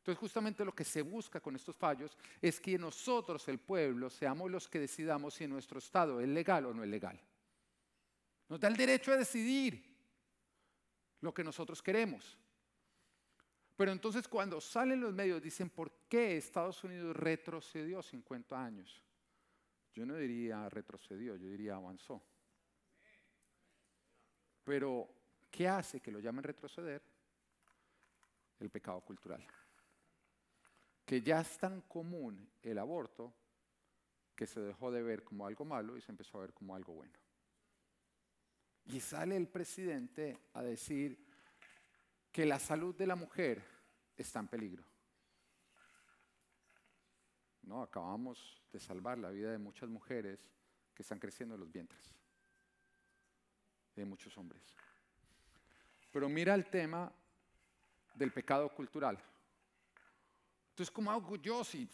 Entonces justamente lo que se busca con estos fallos es que nosotros, el pueblo, seamos los que decidamos si nuestro Estado es legal o no es legal. Nos da el derecho a decidir lo que nosotros queremos. Pero entonces cuando salen los medios dicen, ¿por qué Estados Unidos retrocedió 50 años? Yo no diría retrocedió, yo diría avanzó. Pero, ¿qué hace que lo llamen retroceder? El pecado cultural. Que ya es tan común el aborto que se dejó de ver como algo malo y se empezó a ver como algo bueno. Y sale el presidente a decir, que la salud de la mujer está en peligro. No, acabamos de salvar la vida de muchas mujeres que están creciendo en los vientres, de muchos hombres. Pero mira el tema del pecado cultural. Entonces, ¿cómo hago yo si,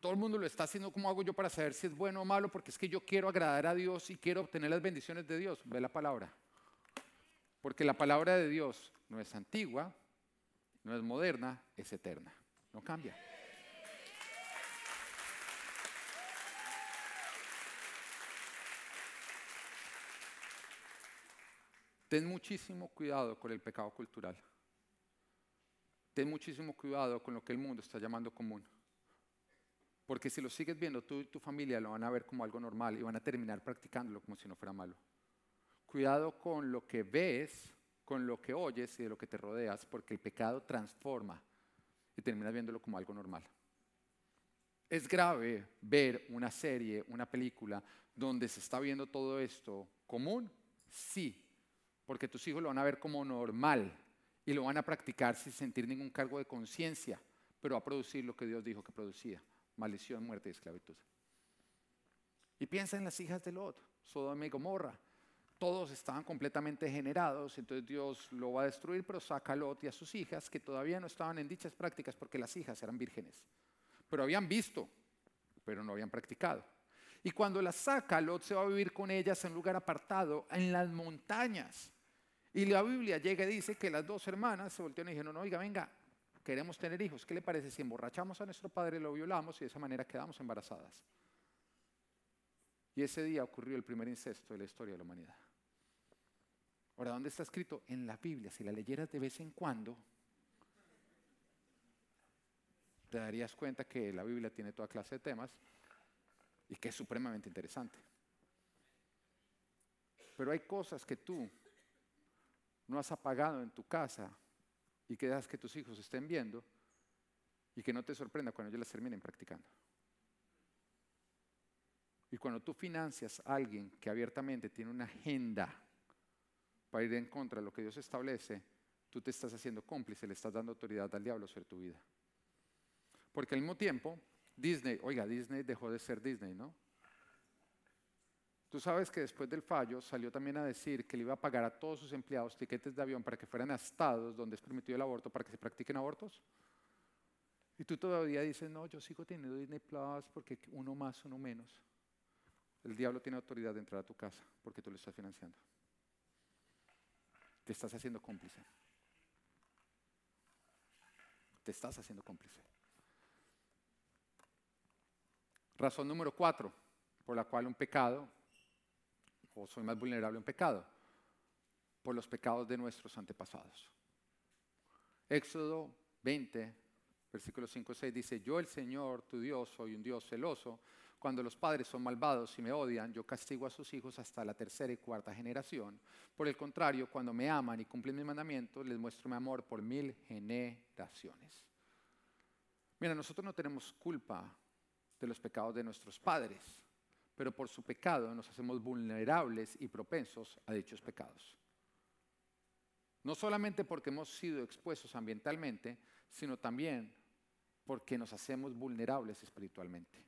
todo el mundo lo está haciendo? ¿Cómo hago yo para saber si es bueno o malo? Porque es que yo quiero agradar a Dios y quiero obtener las bendiciones de Dios. Ve la palabra. Porque la palabra de Dios no es antigua, no es moderna, es eterna. No cambia. Ten muchísimo cuidado con el pecado cultural. Ten muchísimo cuidado con lo que el mundo está llamando común. Porque si lo sigues viendo, tú y tu familia lo van a ver como algo normal y van a terminar practicándolo como si no fuera malo. Cuidado con lo que ves con lo que oyes y de lo que te rodeas, porque el pecado transforma y terminas viéndolo como algo normal. Es grave ver una serie, una película, donde se está viendo todo esto común, sí, porque tus hijos lo van a ver como normal y lo van a practicar sin sentir ningún cargo de conciencia, pero va a producir lo que Dios dijo que producía, maldición, muerte y esclavitud. Y piensa en las hijas de Lot, Sodoma y Gomorra todos estaban completamente generados, entonces Dios lo va a destruir, pero saca a Lot y a sus hijas, que todavía no estaban en dichas prácticas porque las hijas eran vírgenes, pero habían visto, pero no habían practicado. Y cuando las saca, Lot se va a vivir con ellas en un lugar apartado, en las montañas. Y la Biblia llega y dice que las dos hermanas se voltearon y dijeron, no, oiga, venga, queremos tener hijos, ¿qué le parece si emborrachamos a nuestro padre, lo violamos y de esa manera quedamos embarazadas? Y ese día ocurrió el primer incesto de la historia de la humanidad. Ahora, ¿dónde está escrito? En la Biblia. Si la leyeras de vez en cuando, te darías cuenta que la Biblia tiene toda clase de temas y que es supremamente interesante. Pero hay cosas que tú no has apagado en tu casa y que dejas que tus hijos estén viendo y que no te sorprenda cuando ellos las terminen practicando. Y cuando tú financias a alguien que abiertamente tiene una agenda para ir en contra de lo que Dios establece, tú te estás haciendo cómplice, le estás dando autoridad al diablo sobre tu vida. Porque al mismo tiempo, Disney, oiga, Disney dejó de ser Disney, ¿no? Tú sabes que después del fallo salió también a decir que le iba a pagar a todos sus empleados tiquetes de avión para que fueran a estados donde es permitido el aborto para que se practiquen abortos. Y tú todavía dices, no, yo sigo teniendo Disney Plus porque uno más, uno menos. El diablo tiene autoridad de entrar a tu casa porque tú lo estás financiando te estás haciendo cómplice. Te estás haciendo cómplice. Razón número cuatro, por la cual un pecado, o soy más vulnerable a un pecado, por los pecados de nuestros antepasados. Éxodo 20, versículos 5 y 6 dice, yo el Señor, tu Dios, soy un Dios celoso, Cuando los padres son malvados y me odian, yo castigo a sus hijos hasta la tercera y cuarta generación. Por el contrario, cuando me aman y cumplen mis mandamientos, les muestro mi amor por mil generaciones. Mira, nosotros no tenemos culpa de los pecados de nuestros padres, pero por su pecado nos hacemos vulnerables y propensos a dichos pecados. No solamente porque hemos sido expuestos ambientalmente, sino también porque nos hacemos vulnerables espiritualmente.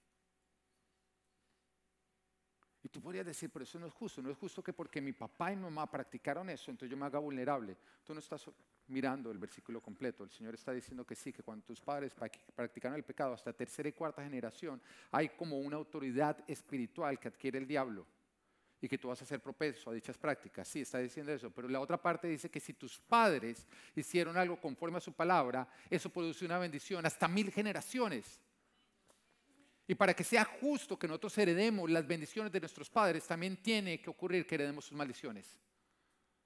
Y tú podrías decir, pero eso no es justo, no es justo que porque mi papá y mi mamá practicaron eso, entonces yo me haga vulnerable. Tú no estás mirando el versículo completo, el Señor está diciendo que sí, que cuando tus padres practicaron el pecado hasta tercera y cuarta generación, hay como una autoridad espiritual que adquiere el diablo y que tú vas a ser propenso a dichas prácticas. Sí, está diciendo eso, pero la otra parte dice que si tus padres hicieron algo conforme a su palabra, eso produce una bendición hasta mil generaciones. Y para que sea justo que nosotros heredemos las bendiciones de nuestros padres, también tiene que ocurrir que heredemos sus maldiciones.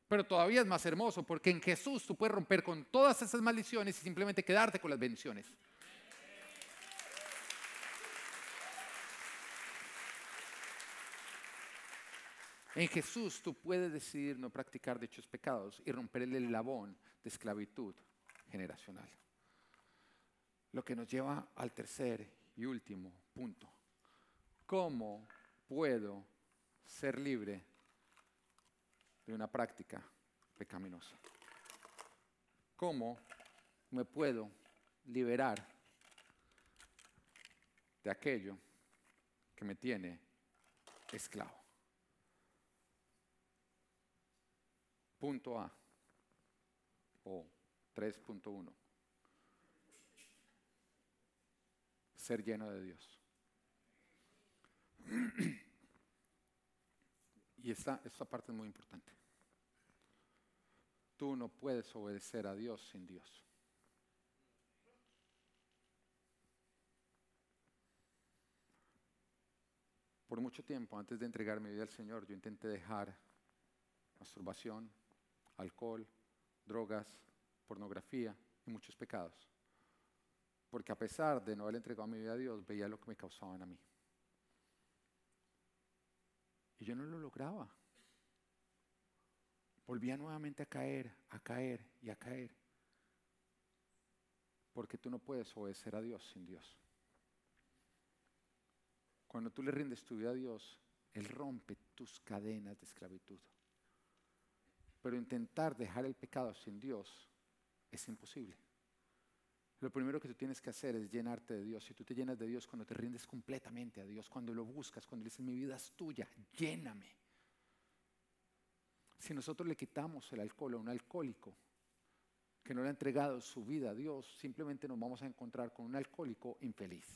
Pero todavía es más hermoso porque en Jesús tú puedes romper con todas esas maldiciones y simplemente quedarte con las bendiciones. En Jesús tú puedes decidir no practicar dichos pecados y romper el labón de esclavitud generacional. Lo que nos lleva al tercer y último punto. ¿Cómo puedo ser libre de una práctica pecaminosa? ¿Cómo me puedo liberar de aquello que me tiene esclavo? Punto A o 3.1. Ser lleno de Dios. Y esta, parte es muy importante. Tú no puedes obedecer a Dios sin Dios. Por mucho tiempo, antes de entregar mi vida al Señor, yo intenté dejar masturbación, alcohol, drogas, pornografía y muchos pecados. Porque a pesar de no haber entregado mi vida a Dios, veía lo que me causaban a mí. Y yo no lo lograba. Volvía nuevamente a caer, a caer y a caer. Porque tú no puedes obedecer a Dios sin Dios. Cuando tú le rindes tu vida a Dios, Él rompe tus cadenas de esclavitud. Pero intentar dejar el pecado sin Dios es imposible. Lo primero que tú tienes que hacer es llenarte de Dios. Si tú te llenas de Dios cuando te rindes completamente a Dios, cuando lo buscas, cuando dices mi vida es tuya, lléname. Si nosotros le quitamos el alcohol a un alcohólico que no le ha entregado su vida a Dios, simplemente nos vamos a encontrar con un alcohólico infeliz.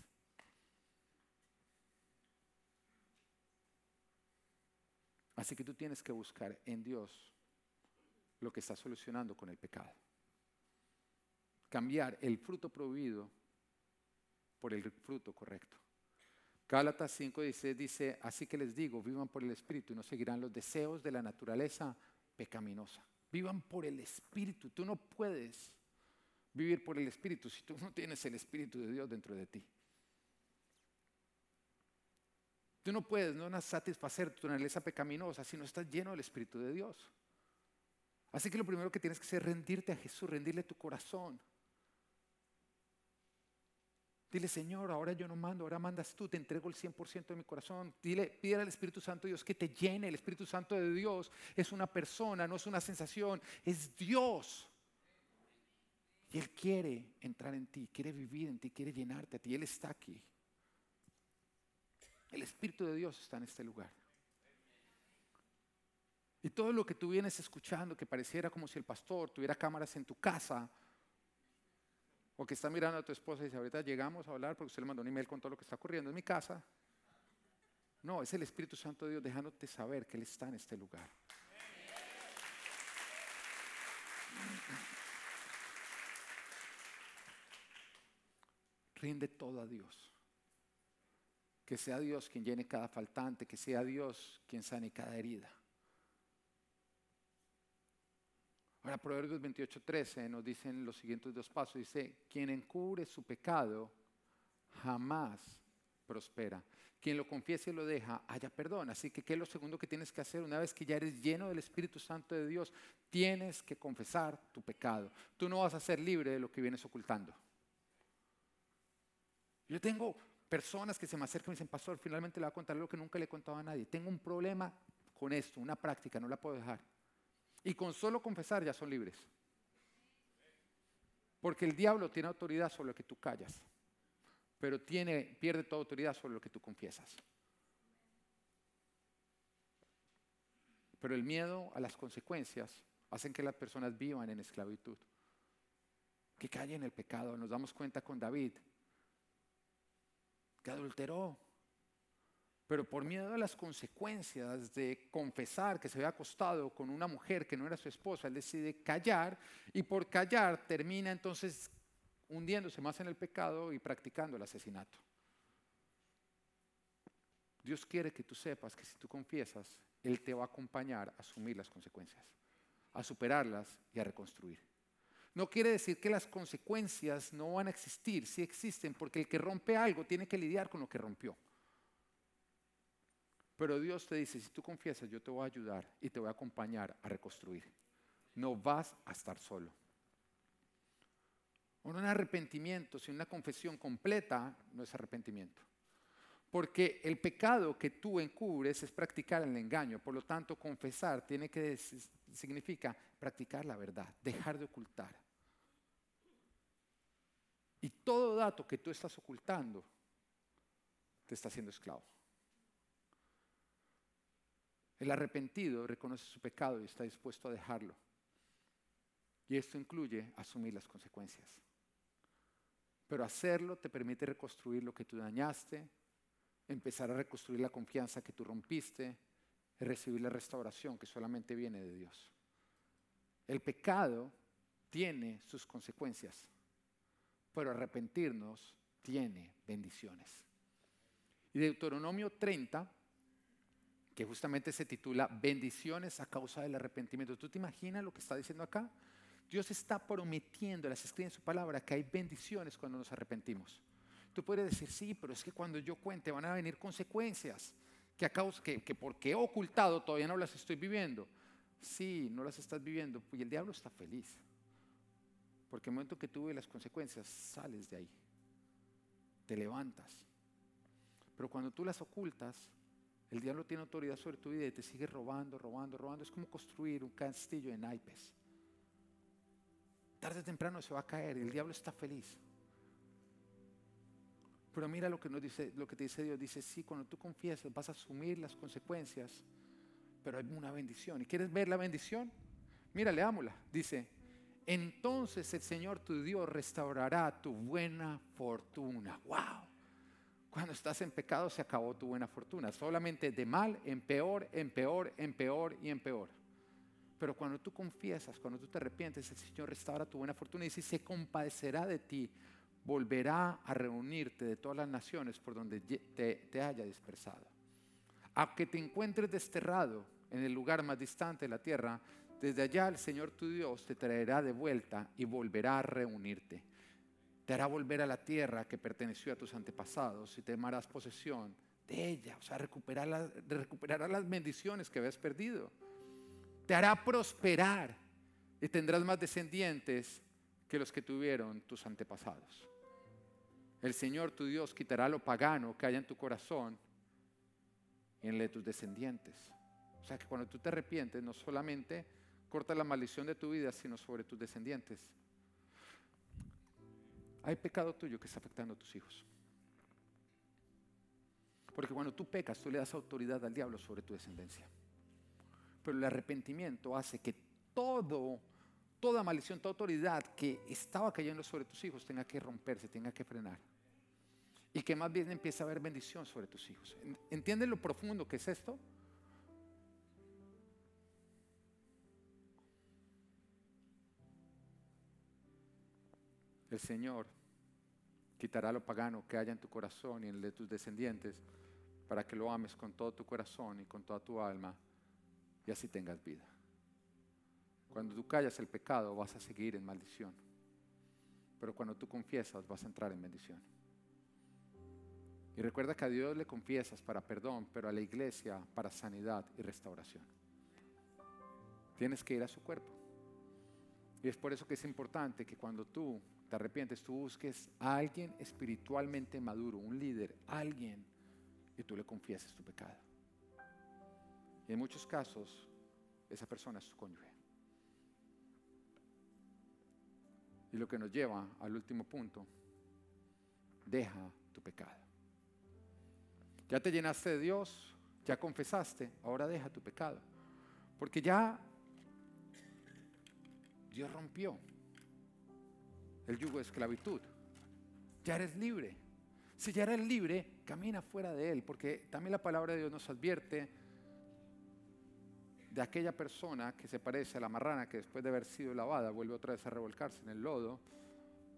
Así que tú tienes que buscar en Dios lo que está solucionando con el pecado. Cambiar el fruto prohibido por el fruto correcto. Gálatas 5:16 dice, así que les digo, vivan por el Espíritu y no seguirán los deseos de la naturaleza pecaminosa. Vivan por el Espíritu. Tú no puedes vivir por el Espíritu si tú no tienes el Espíritu de Dios dentro de ti. Tú no puedes no satisfacer tu naturaleza pecaminosa si no estás lleno del Espíritu de Dios. Así que lo primero que tienes que hacer es rendirte a Jesús, rendirle tu corazón. Dile, Señor, ahora yo no mando, ahora mandas tú, te entrego el 100% de mi corazón. Dile, pídele al Espíritu Santo de Dios que te llene. El Espíritu Santo de Dios es una persona, no es una sensación, es Dios. Y Él quiere entrar en ti, quiere vivir en ti, quiere llenarte a ti. Él está aquí. El Espíritu de Dios está en este lugar. Y todo lo que tú vienes escuchando, que pareciera como si el pastor tuviera cámaras en tu casa, o que está mirando a tu esposa y dice, ahorita llegamos a hablar porque usted le mandó un email con todo lo que está ocurriendo en mi casa. No, es el Espíritu Santo de Dios dejándote saber que Él está en este lugar. Rinde todo a Dios. Que sea Dios quien llene cada faltante, que sea Dios quien sane cada herida. Ahora, Proverbios 28:13 nos dicen los siguientes dos pasos. Dice, quien encubre su pecado jamás prospera. Quien lo confiese y lo deja, haya perdón. Así que, ¿qué es lo segundo que tienes que hacer? Una vez que ya eres lleno del Espíritu Santo de Dios, tienes que confesar tu pecado. Tú no vas a ser libre de lo que vienes ocultando. Yo tengo personas que se me acercan y dicen, pastor, finalmente le voy a contar lo que nunca le he contado a nadie. Tengo un problema con esto, una práctica, no la puedo dejar. Y con solo confesar ya son libres. Porque el diablo tiene autoridad sobre lo que tú callas pero tiene, pierde toda autoridad sobre lo que tú confiesas. Pero el miedo a las consecuencias hacen que las personas vivan en esclavitud, que callen en el pecado. Nos damos cuenta con David, que adulteró, pero por miedo a las consecuencias de confesar que se había acostado con una mujer que no era su esposa, él decide callar y por callar termina entonces hundiéndose más en el pecado y practicando el asesinato. Dios quiere que tú sepas que si tú confiesas, Él te va a acompañar a asumir las consecuencias, a superarlas y a reconstruir. No quiere decir que las consecuencias no van a existir, sí existen, porque el que rompe algo tiene que lidiar con lo que rompió. Pero Dios te dice, si tú confiesas, yo te voy a ayudar y te voy a acompañar a reconstruir. No vas a estar solo. Un arrepentimiento sin una confesión completa no es arrepentimiento. Porque el pecado que tú encubres es practicar el engaño. Por lo tanto, confesar tiene que significa practicar la verdad, dejar de ocultar. Y todo dato que tú estás ocultando te está haciendo esclavo. El arrepentido reconoce su pecado y está dispuesto a dejarlo. Y esto incluye asumir las consecuencias. Pero hacerlo te permite reconstruir lo que tú dañaste, empezar a reconstruir la confianza que tú rompiste y recibir la restauración que solamente viene de Dios. El pecado tiene sus consecuencias, pero arrepentirnos tiene bendiciones. Y Deuteronomio 30, que justamente se titula Bendiciones a causa del arrepentimiento. ¿Tú te imaginas lo que está diciendo acá? Dios está prometiendo, las escribe en su palabra, que hay bendiciones cuando nos arrepentimos. Tú puedes decir, sí, pero es que cuando yo cuente van a venir consecuencias que, a causa, que, que porque he ocultado todavía no las estoy viviendo. Sí, no las estás viviendo y el diablo está feliz. Porque el momento que tú ves las consecuencias, sales de ahí. Te levantas. Pero cuando tú las ocultas, el diablo tiene autoridad sobre tu vida y te sigue robando, robando, robando. Es como construir un castillo en naipes tarde o temprano se va a caer y el diablo está feliz. Pero mira lo que, nos dice, lo que te dice Dios. Dice, sí, cuando tú confiesas vas a asumir las consecuencias, pero hay una bendición. ¿Y quieres ver la bendición? Mira, leámosla. Dice, entonces el Señor tu Dios restaurará tu buena fortuna. ¡Wow! Cuando estás en pecado se acabó tu buena fortuna. Solamente de mal en peor, en peor, en peor y en peor. Pero cuando tú confiesas, cuando tú te arrepientes, el Señor restaura tu buena fortuna y si se compadecerá de ti, volverá a reunirte de todas las naciones por donde te, haya dispersado. Aunque te encuentres desterrado en el lugar más distante de la tierra, desde allá el Señor tu Dios te traerá de vuelta y volverá a reunirte. Te hará volver a la tierra que perteneció a tus antepasados y te tomarás posesión de ella. O sea, recuperará recuperarás las bendiciones que habías perdido te hará prosperar y tendrás más descendientes que los que tuvieron tus antepasados. El Señor tu Dios quitará lo pagano que haya en tu corazón y en el de tus descendientes. O sea que cuando tú te arrepientes, no solamente corta la maldición de tu vida, sino sobre tus descendientes. Hay pecado tuyo que está afectando a tus hijos. Porque cuando tú pecas, tú le das autoridad al diablo sobre tu descendencia. Pero el arrepentimiento hace que todo, toda maldición, toda autoridad que estaba cayendo sobre tus hijos tenga que romperse, tenga que frenar. Y que más bien empiece a haber bendición sobre tus hijos. ¿Entienden lo profundo que es esto? El Señor quitará lo pagano que haya en tu corazón y en el de tus descendientes para que lo ames con todo tu corazón y con toda tu alma y así tengas vida. Cuando tú callas el pecado vas a seguir en maldición, pero cuando tú confiesas vas a entrar en bendición. Y recuerda que a Dios le confiesas para perdón, pero a la iglesia para sanidad y restauración. Tienes que ir a su cuerpo. Y es por eso que es importante que cuando tú te arrepientes, tú busques a alguien espiritualmente maduro, un líder, alguien, y tú le confieses tu pecado. Y en muchos casos, esa persona es tu cónyuge. Y lo que nos lleva al último punto, deja tu pecado. Ya te llenaste de Dios, ya confesaste, ahora deja tu pecado. Porque ya Dios rompió el yugo de esclavitud. Ya eres libre. Si ya eres libre, camina fuera de él, porque también la palabra de Dios nos advierte de aquella persona que se parece a la marrana que después de haber sido lavada vuelve otra vez a revolcarse en el lodo,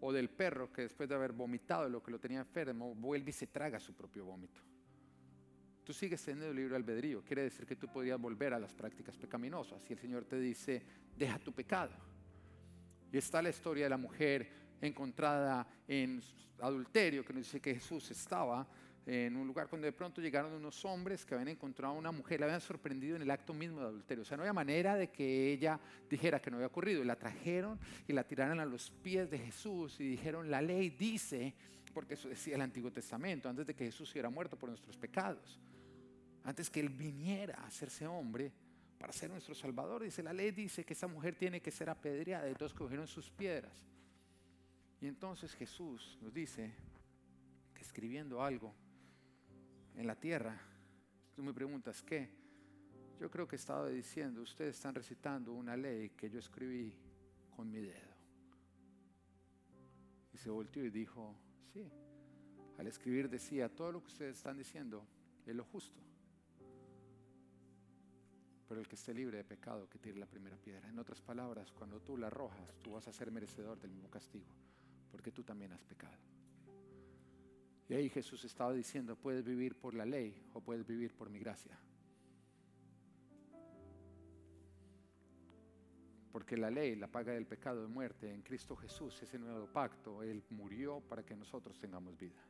o del perro que después de haber vomitado lo que lo tenía enfermo vuelve y se traga su propio vómito. Tú sigues teniendo libre albedrío, quiere decir que tú podrías volver a las prácticas pecaminosas y el Señor te dice, deja tu pecado. Y está la historia de la mujer encontrada en adulterio, que nos dice que Jesús estaba en un lugar cuando de pronto llegaron unos hombres que habían encontrado a una mujer, la habían sorprendido en el acto mismo de adulterio. O sea, no había manera de que ella dijera que no había ocurrido. La trajeron y la tiraron a los pies de Jesús y dijeron, la ley dice, porque eso decía el Antiguo Testamento, antes de que Jesús hubiera muerto por nuestros pecados, antes que Él viniera a hacerse hombre para ser nuestro Salvador, dice, la ley dice que esa mujer tiene que ser apedreada, todos cogieron sus piedras. Y entonces Jesús nos dice que escribiendo algo, en la tierra. Tú me preguntas, ¿qué? Yo creo que estaba diciendo, ustedes están recitando una ley que yo escribí con mi dedo. Y se volteó y dijo, sí, al escribir decía, todo lo que ustedes están diciendo es lo justo. Pero el que esté libre de pecado, que tire la primera piedra. En otras palabras, cuando tú la arrojas, tú vas a ser merecedor del mismo castigo, porque tú también has pecado. Y ahí Jesús estaba diciendo, puedes vivir por la ley o puedes vivir por mi gracia. Porque la ley, la paga del pecado de muerte en Cristo Jesús, ese nuevo pacto, Él murió para que nosotros tengamos vida.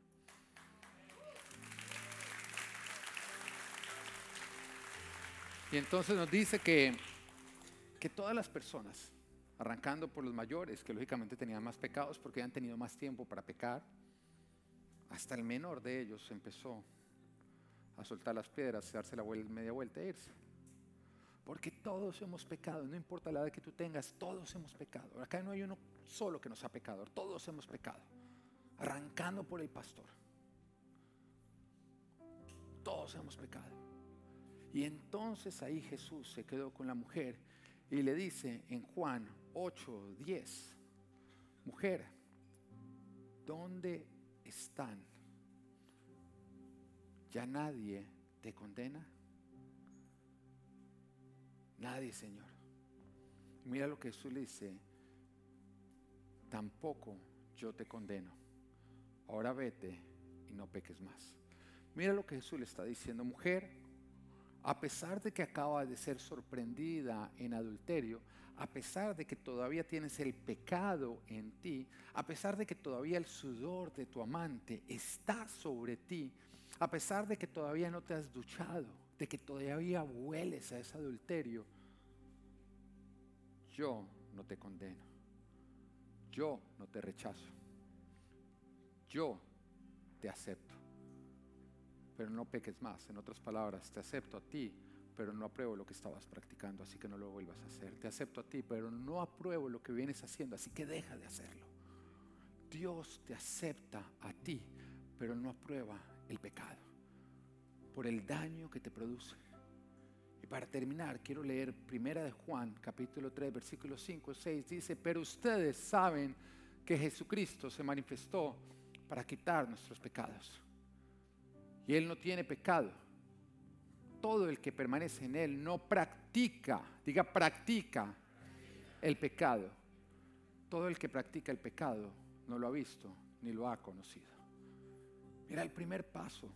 Y entonces nos dice que, que todas las personas, arrancando por los mayores, que lógicamente tenían más pecados porque han tenido más tiempo para pecar, hasta el menor de ellos empezó a soltar las piedras, a darse la media vuelta e irse. Porque todos hemos pecado, no importa la edad que tú tengas, todos hemos pecado. Acá no hay uno solo que nos ha pecado, todos hemos pecado. Arrancando por el pastor. Todos hemos pecado. Y entonces ahí Jesús se quedó con la mujer y le dice en Juan 8, 10, mujer, ¿dónde están. Ya nadie te condena. Nadie, Señor. Mira lo que Jesús le dice. Tampoco yo te condeno. Ahora vete y no peques más. Mira lo que Jesús le está diciendo. Mujer, a pesar de que acaba de ser sorprendida en adulterio, a pesar de que todavía tienes el pecado en ti, a pesar de que todavía el sudor de tu amante está sobre ti, a pesar de que todavía no te has duchado, de que todavía hueles a ese adulterio, yo no te condeno, yo no te rechazo, yo te acepto, pero no peques más, en otras palabras, te acepto a ti pero no apruebo lo que estabas practicando, así que no lo vuelvas a hacer. Te acepto a ti, pero no apruebo lo que vienes haciendo, así que deja de hacerlo. Dios te acepta a ti, pero no aprueba el pecado por el daño que te produce. Y para terminar, quiero leer Primera de Juan, capítulo 3, versículos 5 y 6. Dice, pero ustedes saben que Jesucristo se manifestó para quitar nuestros pecados. Y Él no tiene pecado todo el que permanece en Él no practica, diga practica el pecado. Todo el que practica el pecado no lo ha visto ni lo ha conocido. Mira, el primer paso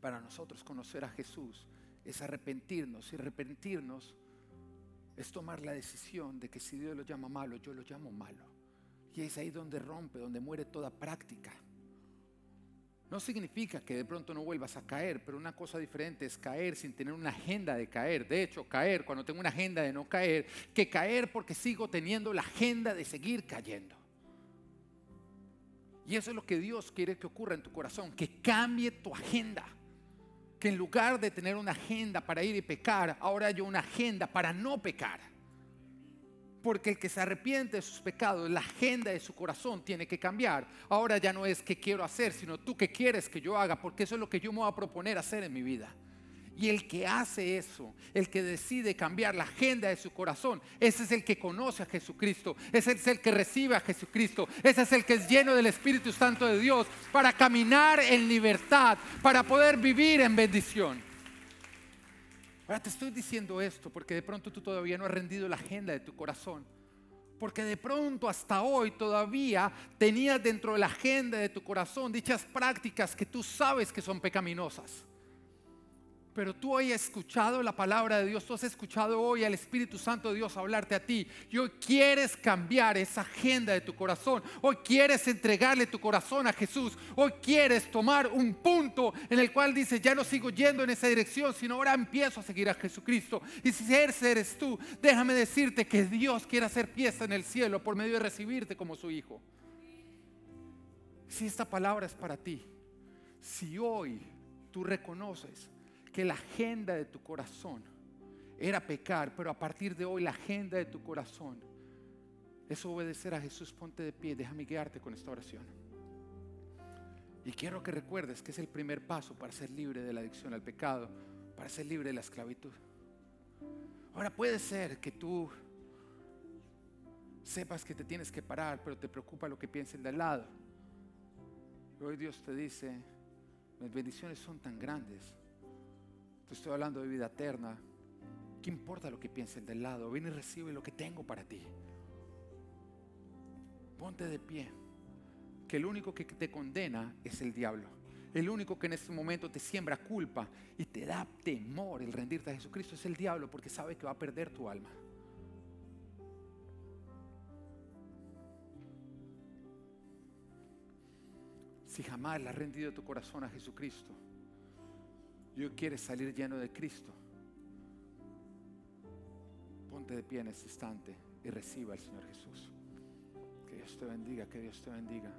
para nosotros conocer a Jesús es arrepentirnos y arrepentirnos es tomar la decisión de que si Dios lo llama malo, yo lo llamo malo. Y es ahí donde rompe, donde muere toda práctica. No significa que de pronto no vuelvas a caer, pero una cosa diferente es caer sin tener una agenda de caer. De hecho, caer cuando tengo una agenda de no caer, que caer porque sigo teniendo la agenda de seguir cayendo. Y eso es lo que Dios quiere que ocurra en tu corazón, que cambie tu agenda. Que en lugar de tener una agenda para ir y pecar, ahora hay una agenda para no pecar. Porque el que se arrepiente de sus pecados, la agenda de su corazón tiene que cambiar. Ahora ya no es qué quiero hacer, sino tú qué quieres que yo haga, porque eso es lo que yo me voy a proponer hacer en mi vida. Y el que hace eso, el que decide cambiar la agenda de su corazón, ese es el que conoce a Jesucristo, ese es el que recibe a Jesucristo, ese es el que es lleno del Espíritu Santo de Dios para caminar en libertad, para poder vivir en bendición. Ahora te estoy diciendo esto porque de pronto tú todavía no has rendido la agenda de tu corazón. Porque de pronto hasta hoy todavía tenías dentro de la agenda de tu corazón dichas prácticas que tú sabes que son pecaminosas. Pero tú hoy has escuchado la palabra de Dios, tú has escuchado hoy al Espíritu Santo de Dios hablarte a ti. Y hoy quieres cambiar esa agenda de tu corazón. Hoy quieres entregarle tu corazón a Jesús. Hoy quieres tomar un punto en el cual dices, ya no sigo yendo en esa dirección, sino ahora empiezo a seguir a Jesucristo. Y si ese eres tú, déjame decirte que Dios quiere hacer pieza en el cielo por medio de recibirte como su hijo. Si esta palabra es para ti, si hoy tú reconoces que la agenda de tu corazón era pecar, pero a partir de hoy la agenda de tu corazón es obedecer a Jesús. Ponte de pie, déjame guiarte con esta oración. Y quiero que recuerdes que es el primer paso para ser libre de la adicción al pecado, para ser libre de la esclavitud. Ahora puede ser que tú sepas que te tienes que parar, pero te preocupa lo que piensa el de al lado. hoy Dios te dice, mis bendiciones son tan grandes estoy hablando de vida eterna. ¿Qué importa lo que piensen del lado? Ven y recibe lo que tengo para ti. Ponte de pie. Que el único que te condena es el diablo. El único que en este momento te siembra culpa y te da temor el rendirte a Jesucristo es el diablo porque sabe que va a perder tu alma. Si jamás le has rendido tu corazón a Jesucristo, Dios quiere salir lleno de Cristo. Ponte de pie en este instante y reciba al Señor Jesús. Que Dios te bendiga, que Dios te bendiga.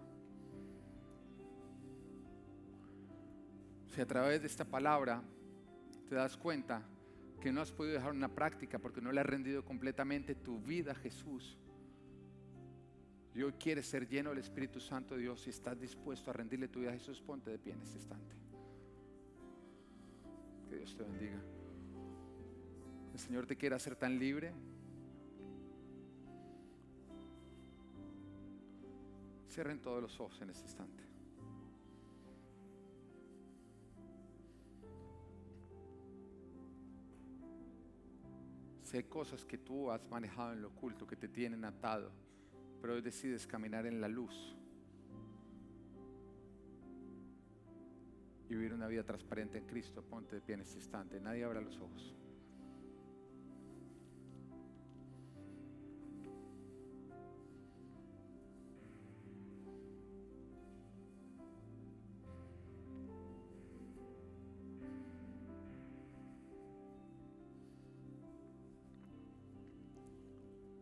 Si a través de esta palabra te das cuenta que no has podido dejar una práctica porque no le has rendido completamente tu vida a Jesús, y hoy quieres ser lleno del Espíritu Santo de Dios y estás dispuesto a rendirle tu vida a Jesús, ponte de pie en este instante. Que Dios te bendiga. El Señor te quiere hacer tan libre. Cierren todos los ojos en este instante. Hay cosas que tú has manejado en lo oculto que te tienen atado, pero hoy decides caminar en la luz y vivir una vida transparente en Cristo, ponte de pie en este instante. Nadie abra los ojos.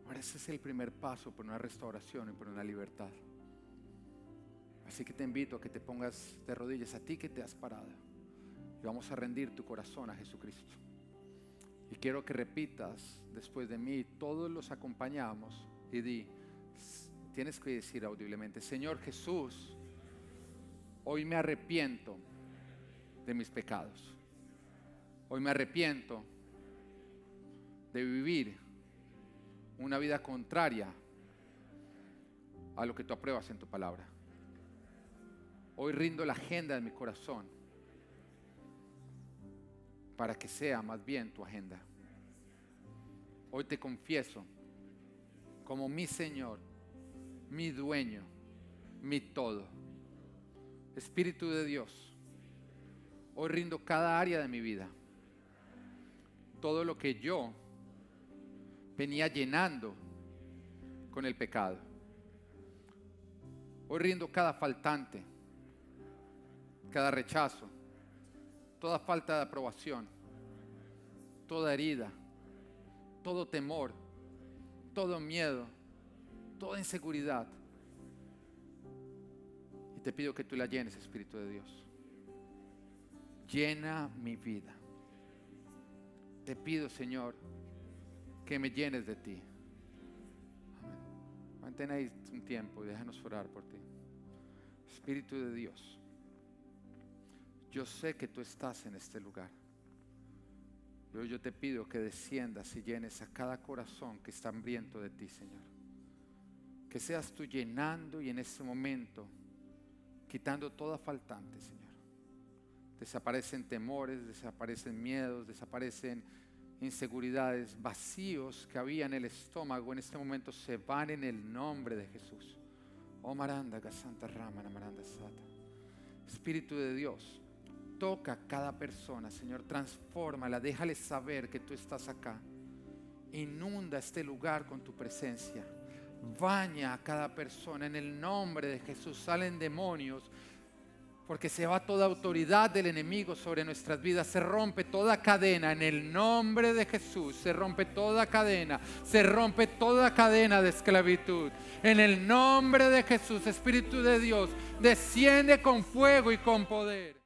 Ahora ese es el primer paso por una restauración y por una libertad. Así que te invito a que te pongas de rodillas a ti que te has parado. Y vamos a rendir tu corazón a Jesucristo. Y quiero que repitas después de mí, todos los acompañamos y di, tienes que decir audiblemente, Señor Jesús, hoy me arrepiento de mis pecados. Hoy me arrepiento de vivir una vida contraria a lo que tú apruebas en tu palabra. Hoy rindo la agenda de mi corazón para que sea más bien tu agenda. Hoy te confieso como mi Señor, mi dueño, mi todo. Espíritu de Dios, hoy rindo cada área de mi vida. Todo lo que yo venía llenando con el pecado. Hoy rindo cada faltante cada rechazo, toda falta de aprobación, toda herida, todo temor, todo miedo, toda inseguridad. Y te pido que tú la llenes, Espíritu de Dios. Llena mi vida. Te pido, Señor, que me llenes de ti. Amén. Mantén ahí un tiempo y déjanos orar por ti. Espíritu de Dios, yo sé que tú estás en este lugar. Yo, yo te pido que desciendas y llenes a cada corazón que está hambriento de ti, Señor. Que seas tú llenando y en este momento quitando toda faltante, Señor. Desaparecen temores, desaparecen miedos, desaparecen inseguridades, vacíos que había en el estómago. En este momento se van en el nombre de Jesús. Oh Maranda, Santa Rama, Maranda Sata. Espíritu de Dios, toca a cada persona, Señor, transfórmala, déjale saber que tú estás acá. Inunda este lugar con tu presencia. Baña a cada persona en el nombre de Jesús. Salen demonios, porque se va toda autoridad del enemigo sobre nuestras vidas, se rompe toda cadena en el nombre de Jesús, se rompe toda cadena, se rompe toda cadena de esclavitud. En el nombre de Jesús, Espíritu de Dios, desciende con fuego y con poder.